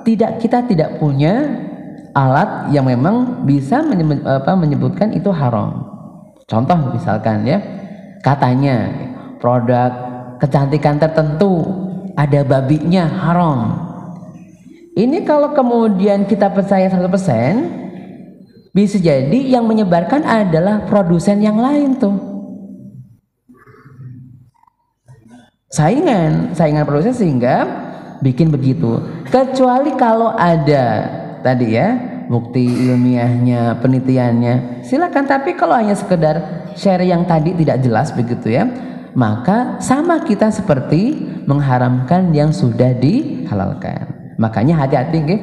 tidak kita tidak punya alat yang memang bisa menyebut, apa, menyebutkan itu haram. Contoh misalkan ya, katanya produk kecantikan tertentu ada babinya haram. Ini kalau kemudian kita percaya 100% bisa jadi yang menyebarkan adalah produsen yang lain tuh. Saingan, saingan produsen sehingga bikin begitu. Kecuali kalau ada tadi ya bukti ilmiahnya, penelitiannya, silakan. Tapi kalau hanya sekedar share yang tadi tidak jelas begitu ya, maka sama kita seperti mengharamkan yang sudah dihalalkan. Makanya hati-hati gitu.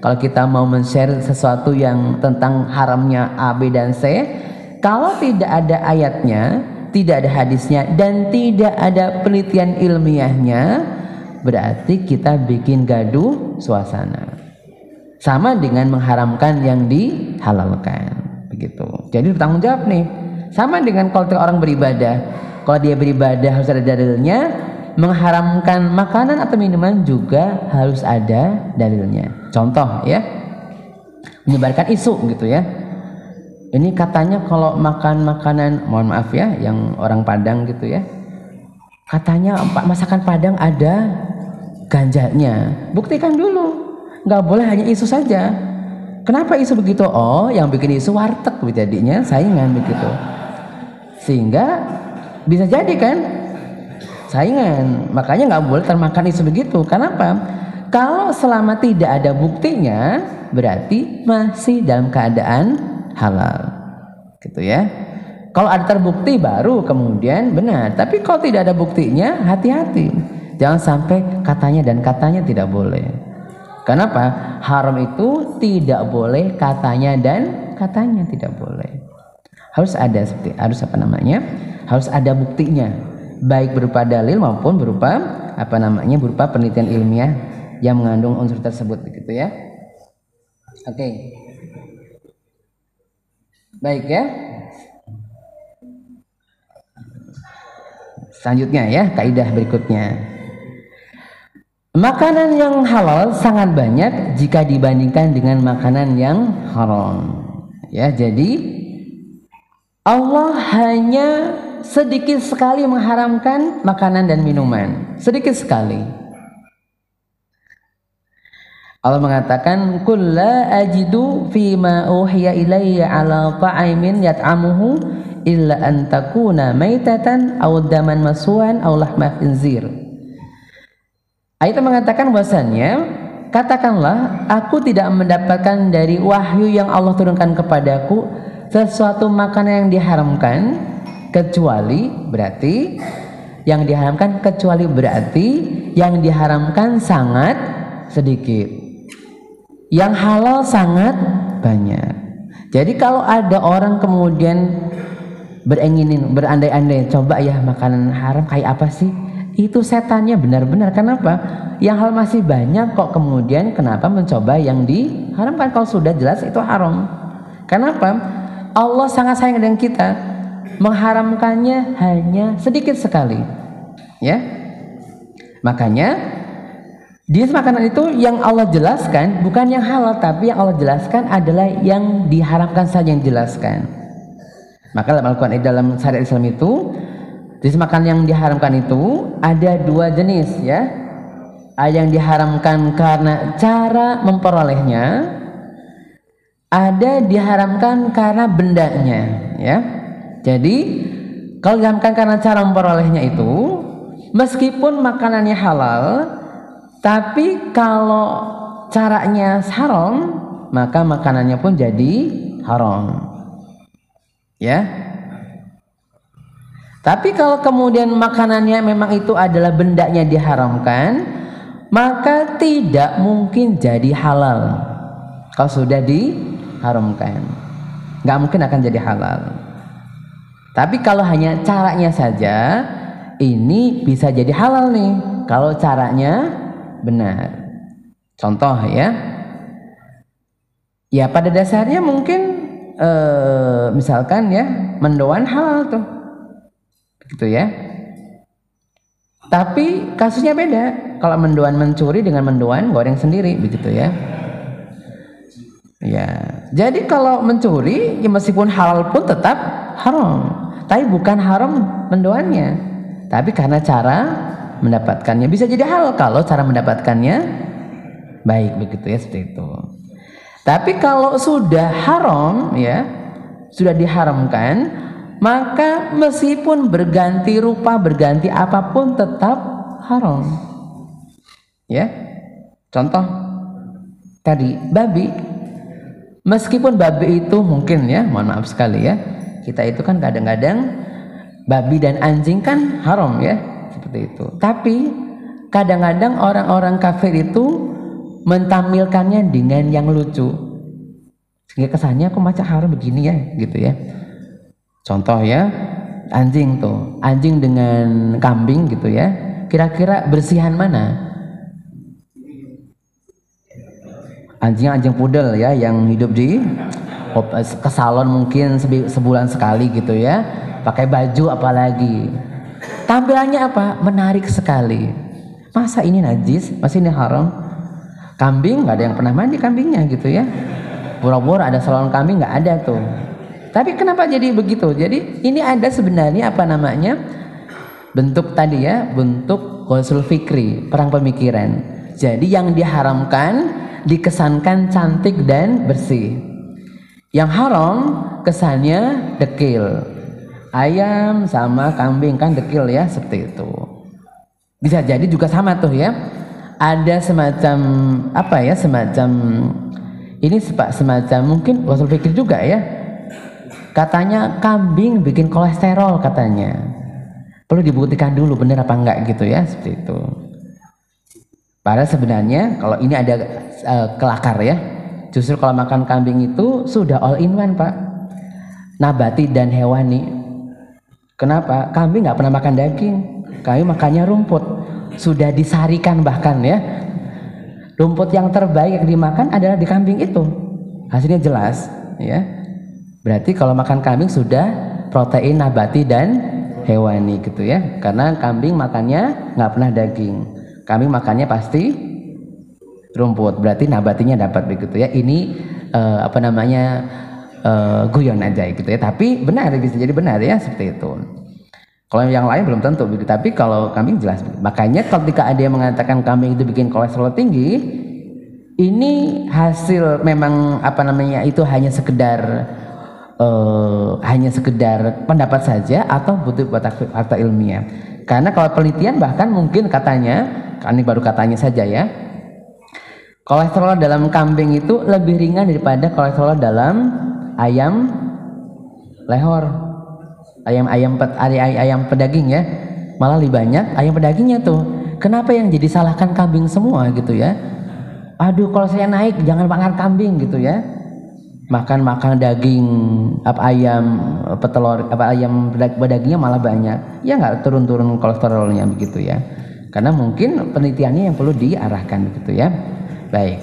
Kalau kita mau men-share sesuatu yang tentang haramnya A, B, dan C, kalau tidak ada ayatnya, tidak ada hadisnya, dan tidak ada penelitian ilmiahnya, berarti kita bikin gaduh suasana. Sama dengan mengharamkan yang dihalalkan. Begitu. Jadi bertanggung jawab nih. Sama dengan kalau orang beribadah. Kalau dia beribadah harus ada dalilnya. Mengharamkan makanan atau minuman juga harus ada dalilnya. Contoh ya. Menyebarkan isu gitu ya. Ini katanya kalau makan makanan, mohon maaf ya, yang orang Padang gitu ya, katanya masakan Padang ada ganjanya buktikan dulu nggak boleh hanya isu saja kenapa isu begitu oh yang bikin isu warteg jadinya saingan begitu sehingga bisa jadi kan saingan makanya nggak boleh termakan isu begitu kenapa kalau selama tidak ada buktinya berarti masih dalam keadaan halal gitu ya kalau ada terbukti baru kemudian benar. Tapi kalau tidak ada buktinya, hati-hati. Jangan sampai katanya dan katanya tidak boleh. Kenapa? Haram itu tidak boleh katanya dan katanya tidak boleh. Harus ada seperti harus apa namanya? Harus ada buktinya. Baik berupa dalil maupun berupa apa namanya? berupa penelitian ilmiah yang mengandung unsur tersebut begitu ya. Oke. Okay. Baik ya. Selanjutnya ya, kaidah berikutnya. Makanan yang halal sangat banyak jika dibandingkan dengan makanan yang haram. Ya, jadi Allah hanya sedikit sekali mengharamkan makanan dan minuman, sedikit sekali. Allah mengatakan kulla ajidu fima uhiya ilayya ala ta'imin yat'amuhu illa an takuna maitatan aw daman masuan aw lahma khinzir. Ayat mengatakan bahwasannya katakanlah aku tidak mendapatkan dari wahyu yang Allah turunkan kepadaku sesuatu makanan yang diharamkan kecuali berarti yang diharamkan kecuali berarti yang diharamkan sangat sedikit. Yang halal sangat banyak. Jadi kalau ada orang kemudian berenginin berandai-andai coba ya makanan haram kayak apa sih? Itu setannya benar-benar. Kenapa? Yang hal masih banyak kok kemudian kenapa mencoba yang diharamkan? Kalau sudah jelas itu haram. Kenapa Allah sangat sayang dengan kita mengharamkannya hanya sedikit sekali. Ya. Makanya di makanan itu yang Allah jelaskan bukan yang halal tapi yang Allah jelaskan adalah yang diharamkan saja yang dijelaskan. Maka dalam Al-Quran dalam syariat Islam itu jenis makan yang diharamkan itu ada dua jenis ya. Yang diharamkan karena cara memperolehnya, ada diharamkan karena bendanya ya. Jadi kalau diharamkan karena cara memperolehnya itu meskipun makanannya halal tapi kalau caranya haram maka makanannya pun jadi haram. Ya. Tapi kalau kemudian makanannya memang itu adalah bendanya diharamkan, maka tidak mungkin jadi halal kalau sudah diharamkan. Nggak mungkin akan jadi halal. Tapi kalau hanya caranya saja ini bisa jadi halal nih. Kalau caranya benar. Contoh ya. Ya pada dasarnya mungkin eh, misalkan ya mendoan halal tuh. Gitu ya. Tapi kasusnya beda. Kalau mendoan mencuri dengan mendoan goreng sendiri begitu ya ya. Jadi kalau mencuri ya meskipun halal pun tetap haram. Tapi bukan haram mendoannya tapi karena cara mendapatkannya. Bisa jadi halal kalau cara mendapatkannya baik begitu ya seperti itu. Tapi kalau sudah haram ya sudah diharamkan maka meskipun berganti rupa berganti apa pun tetap haram. Ya. Contoh tadi babi meskipun babi itu mungkin ya mohon maaf sekali ya kita itu kan kadang-kadang babi dan anjing kan haram ya seperti itu. Tapi kadang-kadang orang-orang kafir itu mentampilkannya dengan yang lucu. Sehingga kesannya aku macam haram begini ya gitu ya. Contoh ya anjing tuh anjing dengan kambing gitu ya kira-kira bersihan mana anjing-anjing pudel ya yang hidup di ke salon mungkin sebulan sekali gitu ya. Pakai baju apalagi. Tampilannya apa? Menarik sekali. Masa ini najis? Masih ini haram? Kambing nggak ada yang pernah mandi kambingnya gitu ya. Pura-pura ada salon kambing nggak ada tuh. Tapi kenapa jadi begitu? Jadi ini ada sebenarnya apa namanya? Bentuk tadi ya bentuk konsul fikri perang pemikiran jadi yang diharamkan dikesankan cantik dan bersih. Yang haram kesannya dekil. Ayam sama kambing kan dekil ya seperti itu. Bisa jadi juga sama tuh ya. Ada semacam apa ya semacam ini semacam mungkin wasul pikir juga ya. Katanya kambing bikin kolesterol katanya. Perlu dibuktikan dulu benar apa enggak gitu ya seperti itu. Padahal sebenarnya kalau ini ada uh, kelakar ya. Justru kalau makan kambing itu sudah all in one pak. Nabati dan hewani. Kenapa? Kambing nggak pernah makan daging. Kami makannya rumput. Sudah disarikan bahkan ya. Rumput yang terbaik yang dimakan adalah di kambing itu. Hasilnya jelas ya. Berarti kalau makan kambing sudah protein nabati dan hewani gitu ya. Karena kambing makannya nggak pernah daging. Kambing makannya pasti rumput. Berarti nabatinya dapat begitu ya. Ini uh, apa namanya uh, guyon aja gitu ya. Tapi benar bisa jadi benar ya seperti itu. Kalau yang lain belum tentu begitu. Tapi kalau kambing jelas makanya ketika ada yang mengatakan kambing itu bikin kolesterol tinggi ini hasil memang apa namanya itu hanya sekedar uh, hanya sekedar pendapat saja atau butuh fakta ilmiah karena kalau penelitian bahkan mungkin katanya ini baru katanya saja ya Kolesterol dalam kambing itu lebih ringan daripada kolesterol dalam ayam lehor. Ayam-ayam ayam, ayam pedaging ya. Malah lebih banyak ayam pedagingnya tuh. Kenapa yang jadi salahkan kambing semua gitu ya? Aduh kalau saya naik jangan makan kambing gitu ya. Makan makan daging apa ayam petelur apa ayam pedagingnya malah banyak. Ya nggak turun-turun kolesterolnya begitu ya. Karena mungkin penelitiannya yang perlu diarahkan gitu ya. Baik.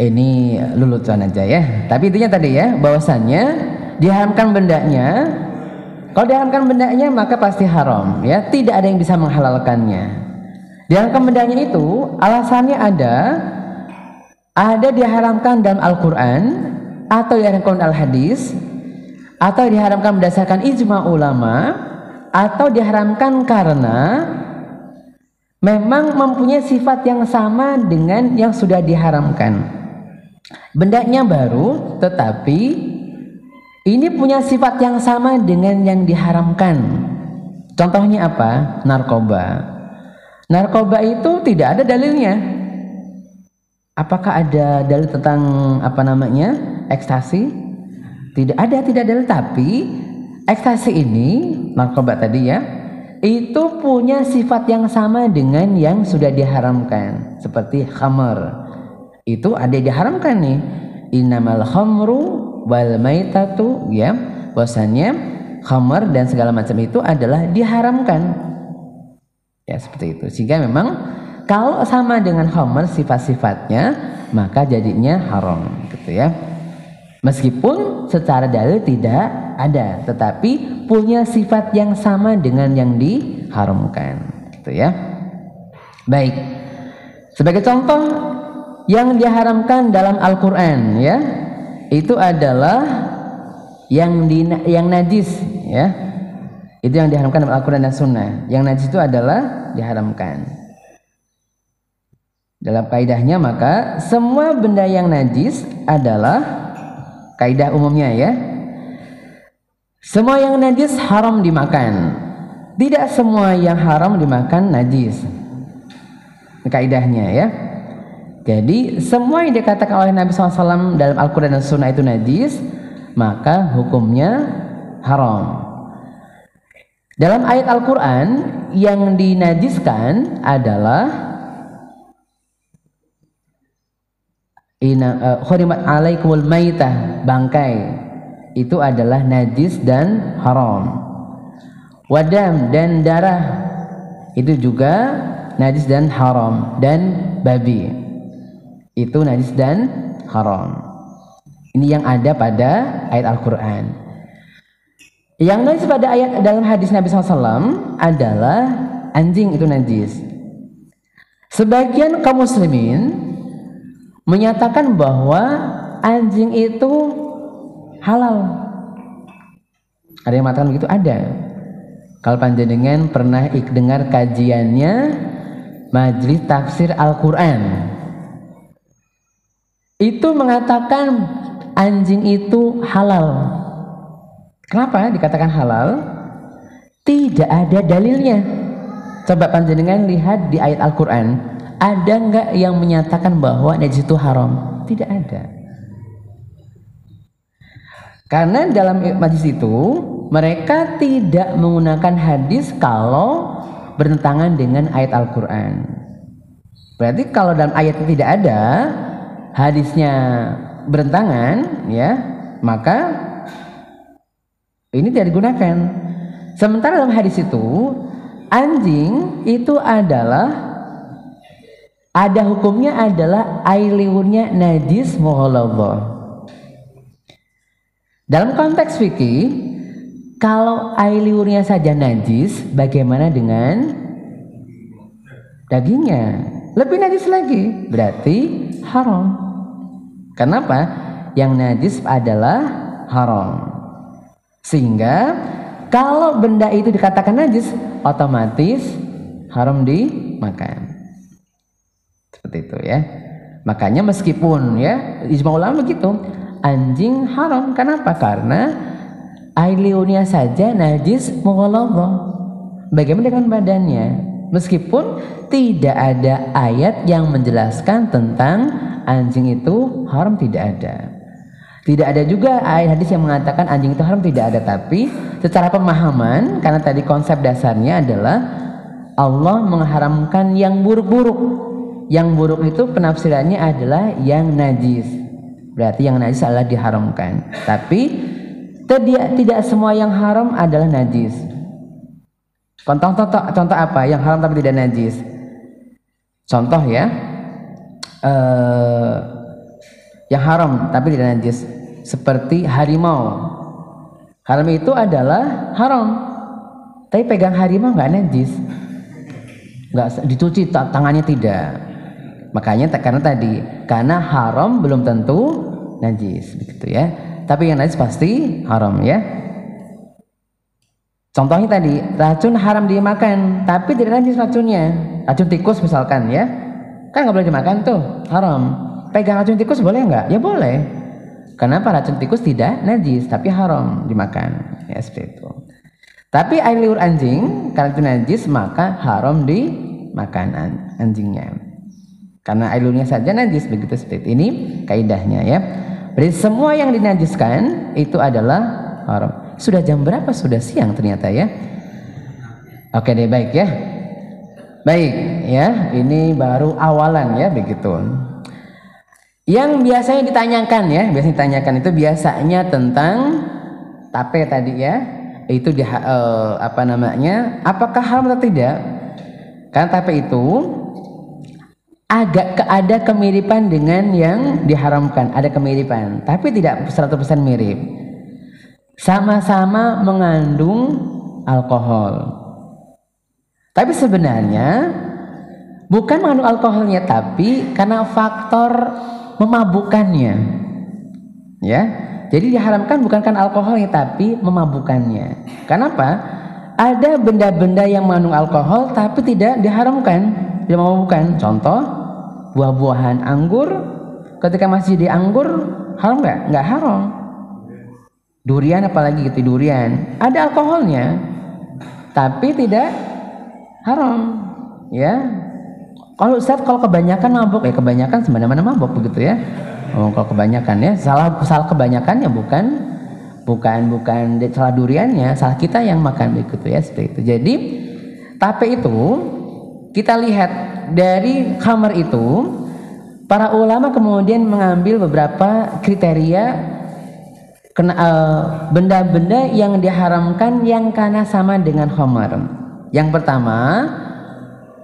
Ini lulusan aja ya. Tapi intinya tadi ya, bahwasannya diharamkan bendanya. Kalau diharamkan bendanya maka pasti haram ya. Tidak ada yang bisa menghalalkannya. Diharamkan bendanya itu alasannya ada ada diharamkan dalam Al-Qur'an atau diharamkan dalam al-hadis atau diharamkan berdasarkan ijma ulama atau diharamkan karena memang mempunyai sifat yang sama dengan yang sudah diharamkan. Bendanya baru, tetapi ini punya sifat yang sama dengan yang diharamkan. Contohnya apa? Narkoba. Narkoba itu tidak ada dalilnya. Apakah ada dalil tentang apa namanya? ekstasi? Tidak ada, tidak ada. Tapi ekstasi ini, narkoba tadi ya, itu punya sifat yang sama dengan yang sudah diharamkan. Seperti khamar itu ada yang diharamkan nih. Innamal khamru wal maitatu ya. Bahwasanya khamar dan segala macam itu adalah diharamkan. Ya seperti itu. Sehingga memang kalau sama dengan khamar sifat-sifatnya maka jadinya haram gitu ya meskipun secara dalil tidak ada tetapi punya sifat yang sama dengan yang diharamkan. Gitu ya. Baik. Sebagai contoh yang diharamkan dalam Al-Qur'an ya itu adalah yang di yang najis ya. Itu yang diharamkan dalam Al-Quran dan Sunnah. Yang najis itu adalah diharamkan. Dalam kaidahnya maka semua benda yang najis adalah kaidah umumnya ya. Semua yang najis haram dimakan. Tidak semua yang haram dimakan najis. Kaidahnya ya. Jadi semua yang dikatakan oleh Nabi SAW dalam Al-Quran dan Sunnah itu najis maka hukumnya haram. Dalam ayat Al-Quran yang dinajiskan adalah ina uh, alaikumul maitah bangkai itu adalah najis dan haram. Wadam dan darah itu juga najis dan haram dan babi itu najis dan haram. Ini yang ada pada ayat Al-Quran. Yang najis pada ayat dalam hadis Nabi SAW adalah anjing itu najis. Sebagian kaum muslimin menyatakan bahwa anjing itu halal. Ada yang mengatakan begitu? Ada. Kalau panjenengan pernah dengar kajiannya Majelis Tafsir Al-Quran itu mengatakan anjing itu halal. Kenapa dikatakan halal? Tidak ada dalilnya. Coba panjenengan lihat di ayat Al-Quran. Ada nggak yang menyatakan bahwa najis itu haram? Tidak ada. Karena dalam majlis itu mereka tidak menggunakan hadis kalau bertentangan dengan ayat Al-Quran. Berarti kalau dalam ayat itu tidak ada hadisnya berentangan ya maka ini tidak digunakan sementara dalam hadis itu anjing itu adalah ada hukumnya adalah air liurnya najis muhaladzah dalam konteks fikih kalau air liurnya saja najis bagaimana dengan dagingnya lebih najis lagi berarti haram Kenapa? Yang najis adalah haram. Sehingga kalau benda itu dikatakan najis, otomatis haram dimakan. Seperti itu ya. Makanya meskipun ya ijma ulama begitu, anjing haram. Kenapa? Karena air saja najis mughalladhah. Bagaimana dengan badannya? Meskipun tidak ada ayat yang menjelaskan tentang anjing itu haram tidak ada. Tidak ada juga ayat hadis yang mengatakan anjing itu haram tidak ada tapi secara pemahaman karena tadi konsep dasarnya adalah Allah mengharamkan yang buruk-buruk. Yang buruk itu penafsirannya adalah yang najis. Berarti yang najis adalah diharamkan. Tapi tidak tidak semua yang haram adalah najis. Contoh, contoh contoh apa yang haram tapi tidak najis? Contoh ya, uh, yang haram tapi tidak najis seperti harimau haram itu adalah haram tapi pegang harimau nggak najis nggak dicuci tangannya tidak makanya karena tadi karena haram belum tentu najis begitu ya tapi yang najis pasti haram ya contohnya tadi racun haram dimakan tapi tidak najis racunnya racun tikus misalkan ya Kan nggak boleh dimakan tuh, haram. Pegang racun tikus boleh nggak? Ya boleh. Kenapa racun tikus tidak najis tapi haram dimakan? Ya seperti itu. Tapi air liur anjing karena itu najis maka haram dimakan anjingnya. Karena air liurnya saja najis begitu seperti ini kaidahnya ya. Berarti semua yang dinajiskan itu adalah haram. Sudah jam berapa? Sudah siang ternyata ya. oke deh baik ya baik ya ini baru awalan ya begitu yang biasanya ditanyakan ya biasanya ditanyakan itu biasanya tentang tape tadi ya itu di uh, apa namanya apakah haram atau tidak karena tape itu agak ke, ada kemiripan dengan yang diharamkan, ada kemiripan, tapi tidak 100% mirip. Sama-sama mengandung alkohol. Tapi sebenarnya bukan mengandung alkoholnya, tapi karena faktor memabukannya. Ya. Jadi diharamkan bukan kan alkoholnya tapi memabukannya. Kenapa? Ada benda-benda yang mengandung alkohol tapi tidak diharamkan, tidak memabukkan. Contoh buah-buahan anggur ketika masih di anggur haram nggak? Nggak haram. Durian apalagi gitu durian. Ada alkoholnya tapi tidak haram ya. Kalau Ustaz kalau kebanyakan mabuk ya kebanyakan semana-mana mabuk begitu ya. Oh, kalau kebanyakan ya salah salah kebanyakannya bukan bukan bukan salah duriannya salah kita yang makan begitu ya seperti itu. Jadi tapi itu kita lihat dari kamar itu para ulama kemudian mengambil beberapa kriteria eh, benda-benda uh, yang diharamkan yang karena sama dengan khamar. Yang pertama,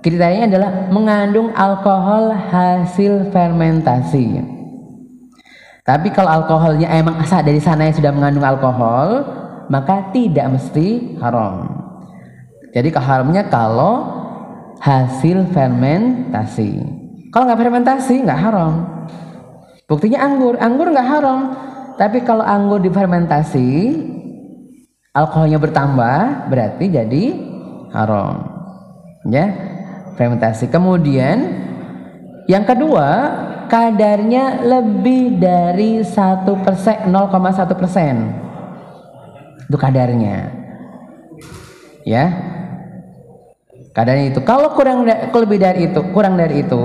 kriterianya adalah mengandung alkohol hasil fermentasi. Tapi kalau alkoholnya emang asal dari sana yang sudah mengandung alkohol, maka tidak mesti haram. Jadi keharamnya kalau hasil fermentasi. Kalau nggak fermentasi nggak haram. Buktinya anggur, anggur nggak haram. Tapi kalau anggur difermentasi, alkoholnya bertambah, berarti jadi haram. Ya, fermentasi. Kemudian yang kedua, kadarnya lebih dari satu persen, 0,1 persen. Itu kadarnya. Ya, Kadarnya itu. Kalau kurang lebih dari itu, kurang dari itu,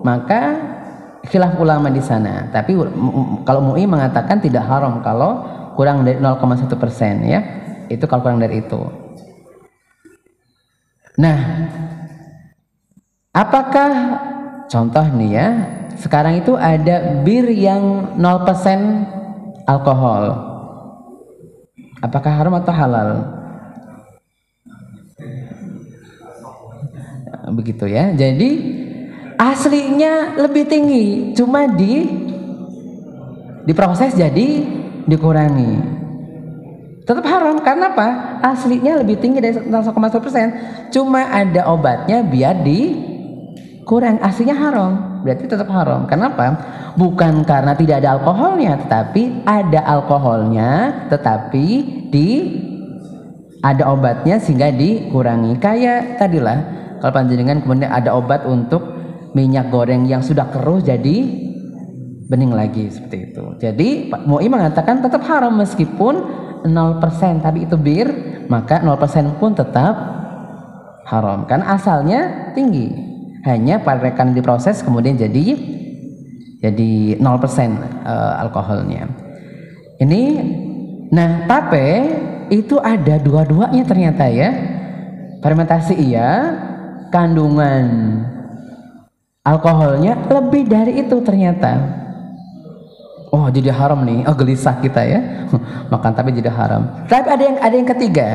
maka khilaf ulama di sana. Tapi kalau MUI mengatakan tidak haram kalau kurang dari 0,1 persen ya. Itu kalau kurang dari itu. Nah, apakah contoh nih ya, sekarang itu ada bir yang 0% alkohol. Apakah haram atau halal? Begitu ya. Jadi aslinya lebih tinggi. Cuma di diproses jadi dikurangi. Tetap haram. Karena apa? Aslinya lebih tinggi dari 0,1 persen. Cuma ada obatnya biar dikurang aslinya haram. Berarti tetap haram. Kenapa bukan karena tidak ada alkoholnya tetapi ada alkoholnya tetapi di ada obatnya sehingga dikurangi. Kayak tadilah kalau panjenengan kemudian ada obat untuk minyak goreng yang sudah keruh jadi bening lagi seperti itu. Jadi Pak Mu'i mengatakan tetap haram meskipun 0% tapi itu bir, maka 0% pun tetap haram. Kan asalnya tinggi. Hanya pada rekan diproses kemudian jadi jadi 0% uh, alkoholnya. Ini nah tape itu ada dua-duanya ternyata ya. Fermentasi iya, kandungan alkoholnya lebih dari itu ternyata. Oh jadi haram nih, oh gelisah kita ya makan tapi jadi haram. Tapi ada yang ada yang ketiga.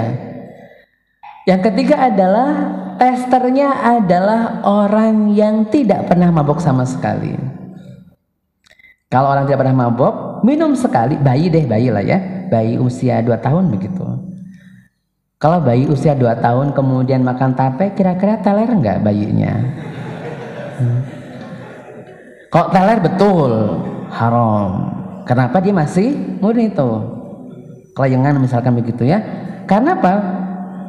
Yang ketiga adalah testernya adalah orang yang tidak pernah mabok sama sekali. Kalau orang tidak pernah mabok, minum sekali, bayi deh bayi lah ya, bayi usia 2 tahun begitu. Kalau bayi usia 2 tahun kemudian makan tape, kira-kira teler enggak bayinya? Hmm. Kok teler betul haram. Kenapa dia masih murni itu? Kelayangan misalkan begitu ya. Karena apa?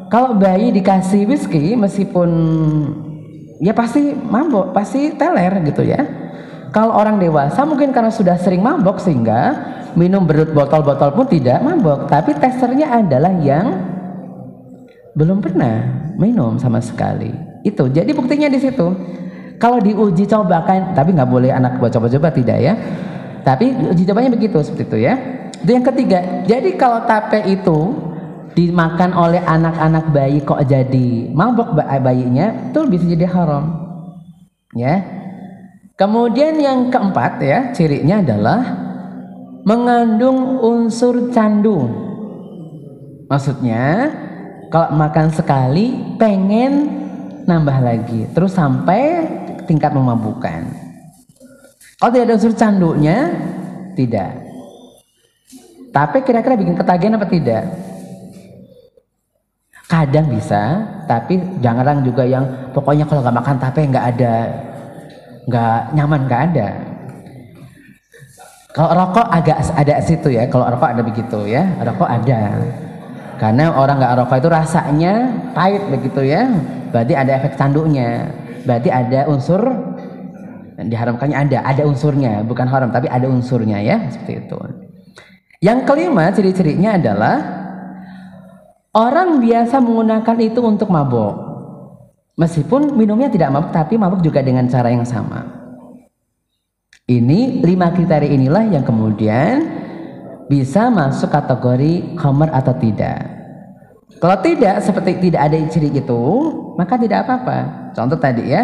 Kalau bayi dikasih whisky meskipun ya pasti mabok, pasti teler gitu ya. Kalau orang dewasa mungkin karena sudah sering mabok sehingga minum berut botol-botol pun tidak mabok, tapi testernya adalah yang belum pernah minum sama sekali. Itu jadi buktinya di situ. Kalau diuji cobakan, tapi nggak boleh anak buat coba-coba tidak ya. Tapi uji cobanya begitu seperti itu ya. Itu yang ketiga. Jadi kalau tape itu dimakan oleh anak-anak bayi kok jadi mabok bayinya itu bisa jadi haram ya kemudian yang keempat ya cirinya adalah mengandung unsur candu maksudnya kalau makan sekali pengen nambah lagi. Terus sampai tingkat memabukkan kalau tidak ada unsur candunya tidak. Tapi kira-kira bikin ketagihan apa tidak? Kadang bisa tapi jangan juga yang pokoknya kalau nggak makan tape nggak ada nggak nyaman nggak ada. Kalau rokok agak ada situ ya kalau rokok ada begitu ya rokok ada karena orang nggak rokok itu rasanya pahit begitu ya berarti ada efek candunya berarti ada unsur diharamkannya ada ada unsurnya bukan haram tapi ada unsurnya ya seperti itu yang kelima ciri-cirinya adalah Orang biasa menggunakan itu untuk mabuk. Meskipun minumnya tidak mabuk, tapi mabuk juga dengan cara yang sama. Ini lima kriteria inilah yang kemudian bisa masuk kategori khamar atau tidak. Kalau tidak, seperti tidak ada ciri itu, maka tidak apa-apa. Contoh tadi ya,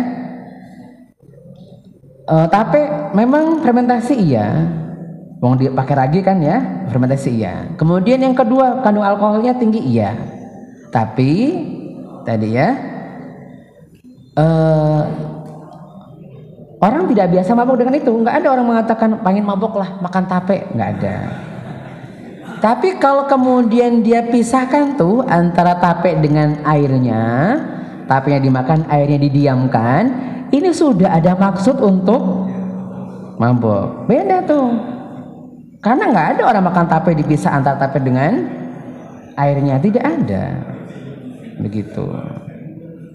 e, tapi memang fermentasi iya, Wong dipakai ragi kan ya, fermentasi iya. Kemudian yang kedua, kandung alkoholnya tinggi iya. Tapi tadi ya uh, orang tidak biasa mabuk dengan itu. Nggak ada orang mengatakan pengen mabuk lah makan tape, nggak ada. Tapi kalau kemudian dia pisahkan tuh antara tape dengan airnya, tapenya dimakan, airnya didiamkan, ini sudah ada maksud untuk mabuk. Beda tuh. Karena nggak ada orang makan tape dipisah antara tape dengan airnya, tidak ada. Begitu.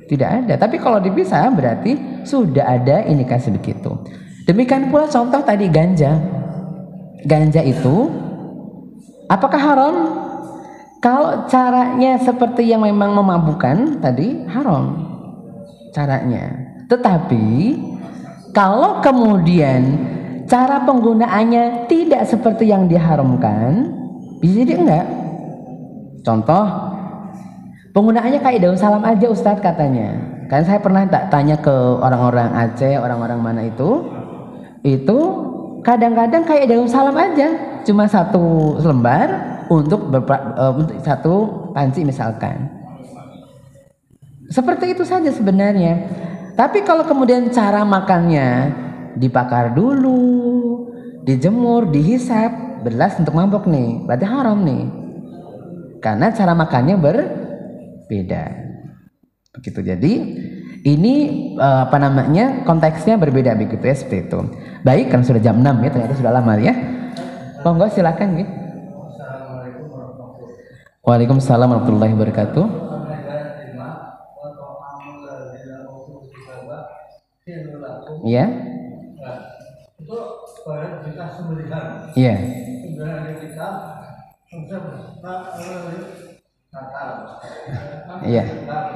Tidak ada. Tapi kalau dipisah berarti sudah ada indikasi begitu. Demikian pula contoh tadi ganja. Ganja itu apakah haram? Kalau caranya seperti yang memang memabukkan tadi haram caranya. Tetapi kalau kemudian cara penggunaannya tidak seperti yang diharamkan, bisa jadi enggak. Contoh, penggunaannya kayak daun salam aja Ustadz katanya. Kan saya pernah tak tanya ke orang-orang Aceh, orang-orang mana itu, itu kadang-kadang kayak daun salam aja, cuma satu lembar untuk, berpa, uh, satu panci misalkan. Seperti itu saja sebenarnya. Tapi kalau kemudian cara makannya dibakar dulu, dijemur, dihisap, belas untuk mabok nih, berarti haram nih. Karena cara makannya berbeda. Begitu. Jadi ini eh, apa namanya? konteksnya berbeda begitu ya seperti itu. Baik, kan sudah jam 6 ya, ternyata sudah lama ya. Monggo silakan gitu. Waalaikumsalam warahmatullahi wabarakatuh. Ya itu kita. Iya. Kita Natal. Iya.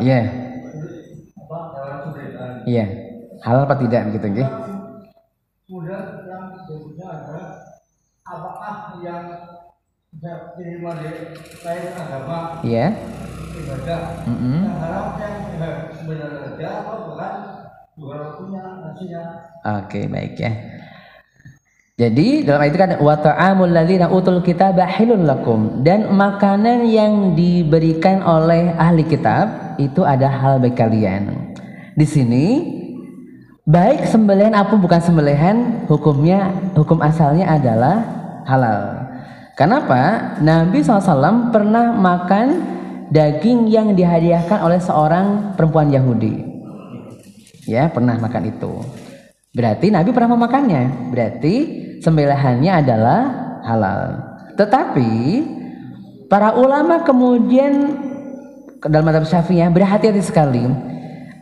Iya. Iya. Halal apa tidak begitu nggih? Kemudian yang berikutnya adalah apakah yang diterima di lain agama Iya. ibadah Mm -hmm. yang haram yang sebenarnya saja atau bukan juga punya nasinya Oke, baik ya. Jadi dalam ayat itu kan wa ta'amul ladzina utul kitaba hilun lakum dan makanan yang diberikan oleh ahli kitab itu ada hal bagi kalian. Di sini baik sembelihan apa bukan sembelihan hukumnya hukum asalnya adalah halal. Kenapa? Nabi SAW pernah makan daging yang dihadiahkan oleh seorang perempuan Yahudi. Ya, pernah makan itu. Berarti Nabi pernah memakannya. Berarti sembelihannya adalah halal. Tetapi para ulama kemudian dalam madhab syafi'iyah berhati-hati sekali.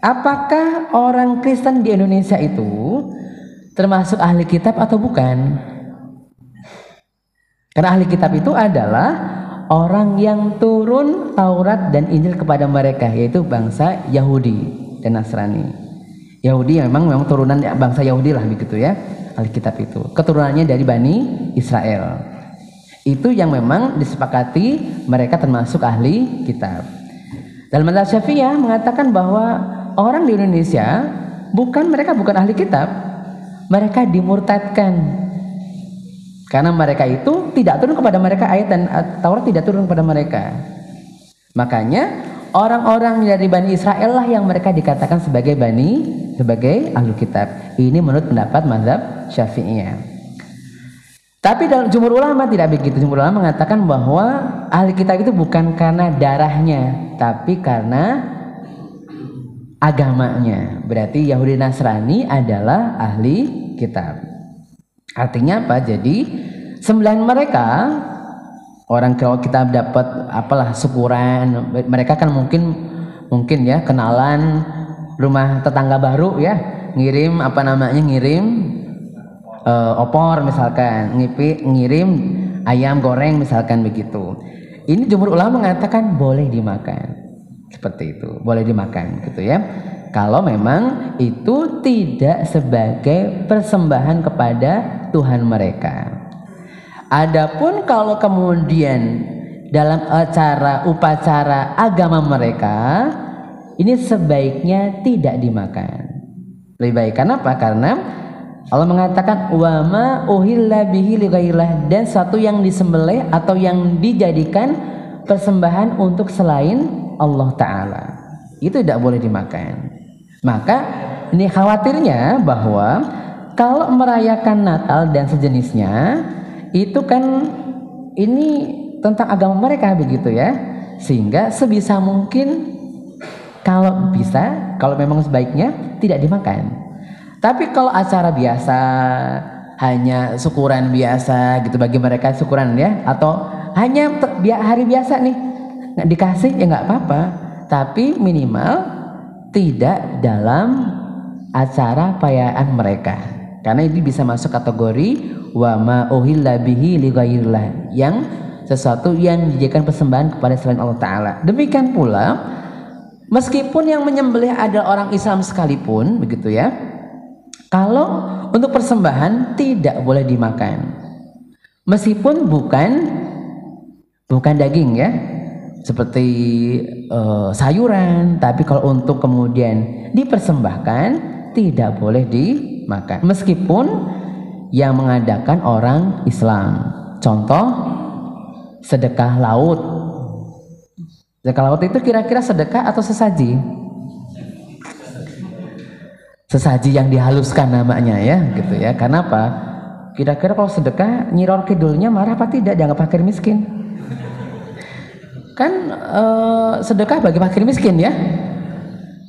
Apakah orang Kristen di Indonesia itu termasuk ahli kitab atau bukan? Karena ahli kitab itu adalah orang yang turun Taurat dan Injil kepada mereka yaitu bangsa Yahudi dan Nasrani. Yahudi memang memang turunan bangsa Yahudi lah begitu ya Alkitab itu keturunannya dari Bani Israel Itu yang memang disepakati mereka termasuk ahli kitab. Dalam mazhab Syafi'iyah mengatakan bahwa orang di Indonesia bukan mereka bukan ahli kitab, mereka dimurtadkan. Karena mereka itu tidak turun kepada mereka ayat dan Taurat tidak turun kepada mereka. Makanya orang-orang dari Bani Israel lah yang mereka dikatakan sebagai Bani sebagai ahli kitab. Ini menurut pendapat mazhab Syafi'iyah. Tapi dalam jumhur ulama tidak begitu. Jumhur ulama mengatakan bahwa ahli kitab itu bukan karena darahnya, tapi karena agamanya. Berarti Yahudi Nasrani adalah ahli kitab. Artinya apa? Jadi sembilan mereka orang kalau kita dapat apalah syukuran mereka kan mungkin mungkin ya kenalan rumah tetangga baru ya ngirim apa namanya ngirim uh, opor misalkan ngipi ngirim ayam goreng misalkan begitu ini jumhur ulama mengatakan boleh dimakan seperti itu boleh dimakan gitu ya kalau memang itu tidak sebagai persembahan kepada Tuhan mereka. Adapun kalau kemudian dalam acara upacara agama mereka ini sebaiknya tidak dimakan. Lebih baik kenapa? Karena Allah mengatakan wama uhilla bihi dan satu yang disembelih atau yang dijadikan persembahan untuk selain Allah taala. Itu tidak boleh dimakan. Maka ini khawatirnya bahwa kalau merayakan Natal dan sejenisnya itu kan ini tentang agama mereka begitu ya. Sehingga sebisa mungkin kalau bisa, kalau memang sebaiknya tidak dimakan. Tapi kalau acara biasa, hanya syukuran biasa gitu bagi mereka syukuran ya atau hanya hari biasa nih nggak dikasih ya nggak apa-apa tapi minimal tidak dalam acara perayaan mereka. Karena ini bisa masuk kategori wa ma uhilla bihi yang sesuatu yang dijadikan persembahan kepada selain Allah taala. Demikian pula meskipun yang menyembelih adalah orang Islam sekalipun begitu ya kalau untuk persembahan tidak boleh dimakan. Meskipun bukan bukan daging ya seperti uh, sayuran, tapi kalau untuk kemudian dipersembahkan tidak boleh dimakan. Meskipun yang mengadakan orang Islam. Contoh sedekah laut. Sedekah laut itu kira-kira sedekah atau sesaji? Sesaji yang dihaluskan namanya ya, gitu ya. Kenapa? Kira-kira kalau sedekah nyiror kidulnya marah apa tidak dianggap fakir miskin? Kan uh, sedekah bagi fakir miskin ya?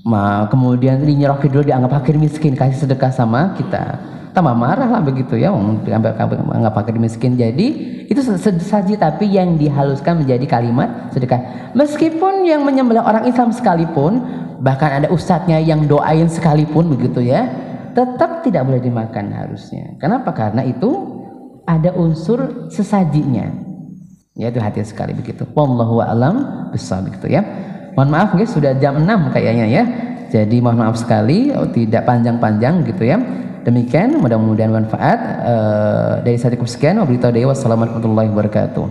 Ma, kemudian dinyerok dulu dianggap fakir miskin kasih sedekah sama kita. Tambah marah lah begitu ya dianggap anggap fakir miskin. Jadi itu saja tapi yang dihaluskan menjadi kalimat sedekah. Meskipun yang menyembelih orang Islam sekalipun bahkan ada ustadznya yang doain sekalipun begitu ya tetap tidak boleh dimakan harusnya. Kenapa? Karena itu ada unsur sesajinya Ya itu hati sekali begitu. Wallahu alam besar begitu ya. Mohon maaf guys sudah jam 6 kayaknya ya. Jadi mohon maaf sekali oh, tidak panjang-panjang gitu ya. Demikian mudah-mudahan manfaat uh, dari saya cukup sekian. Wabillahi wassalamualaikum warahmatullahi wabarakatuh.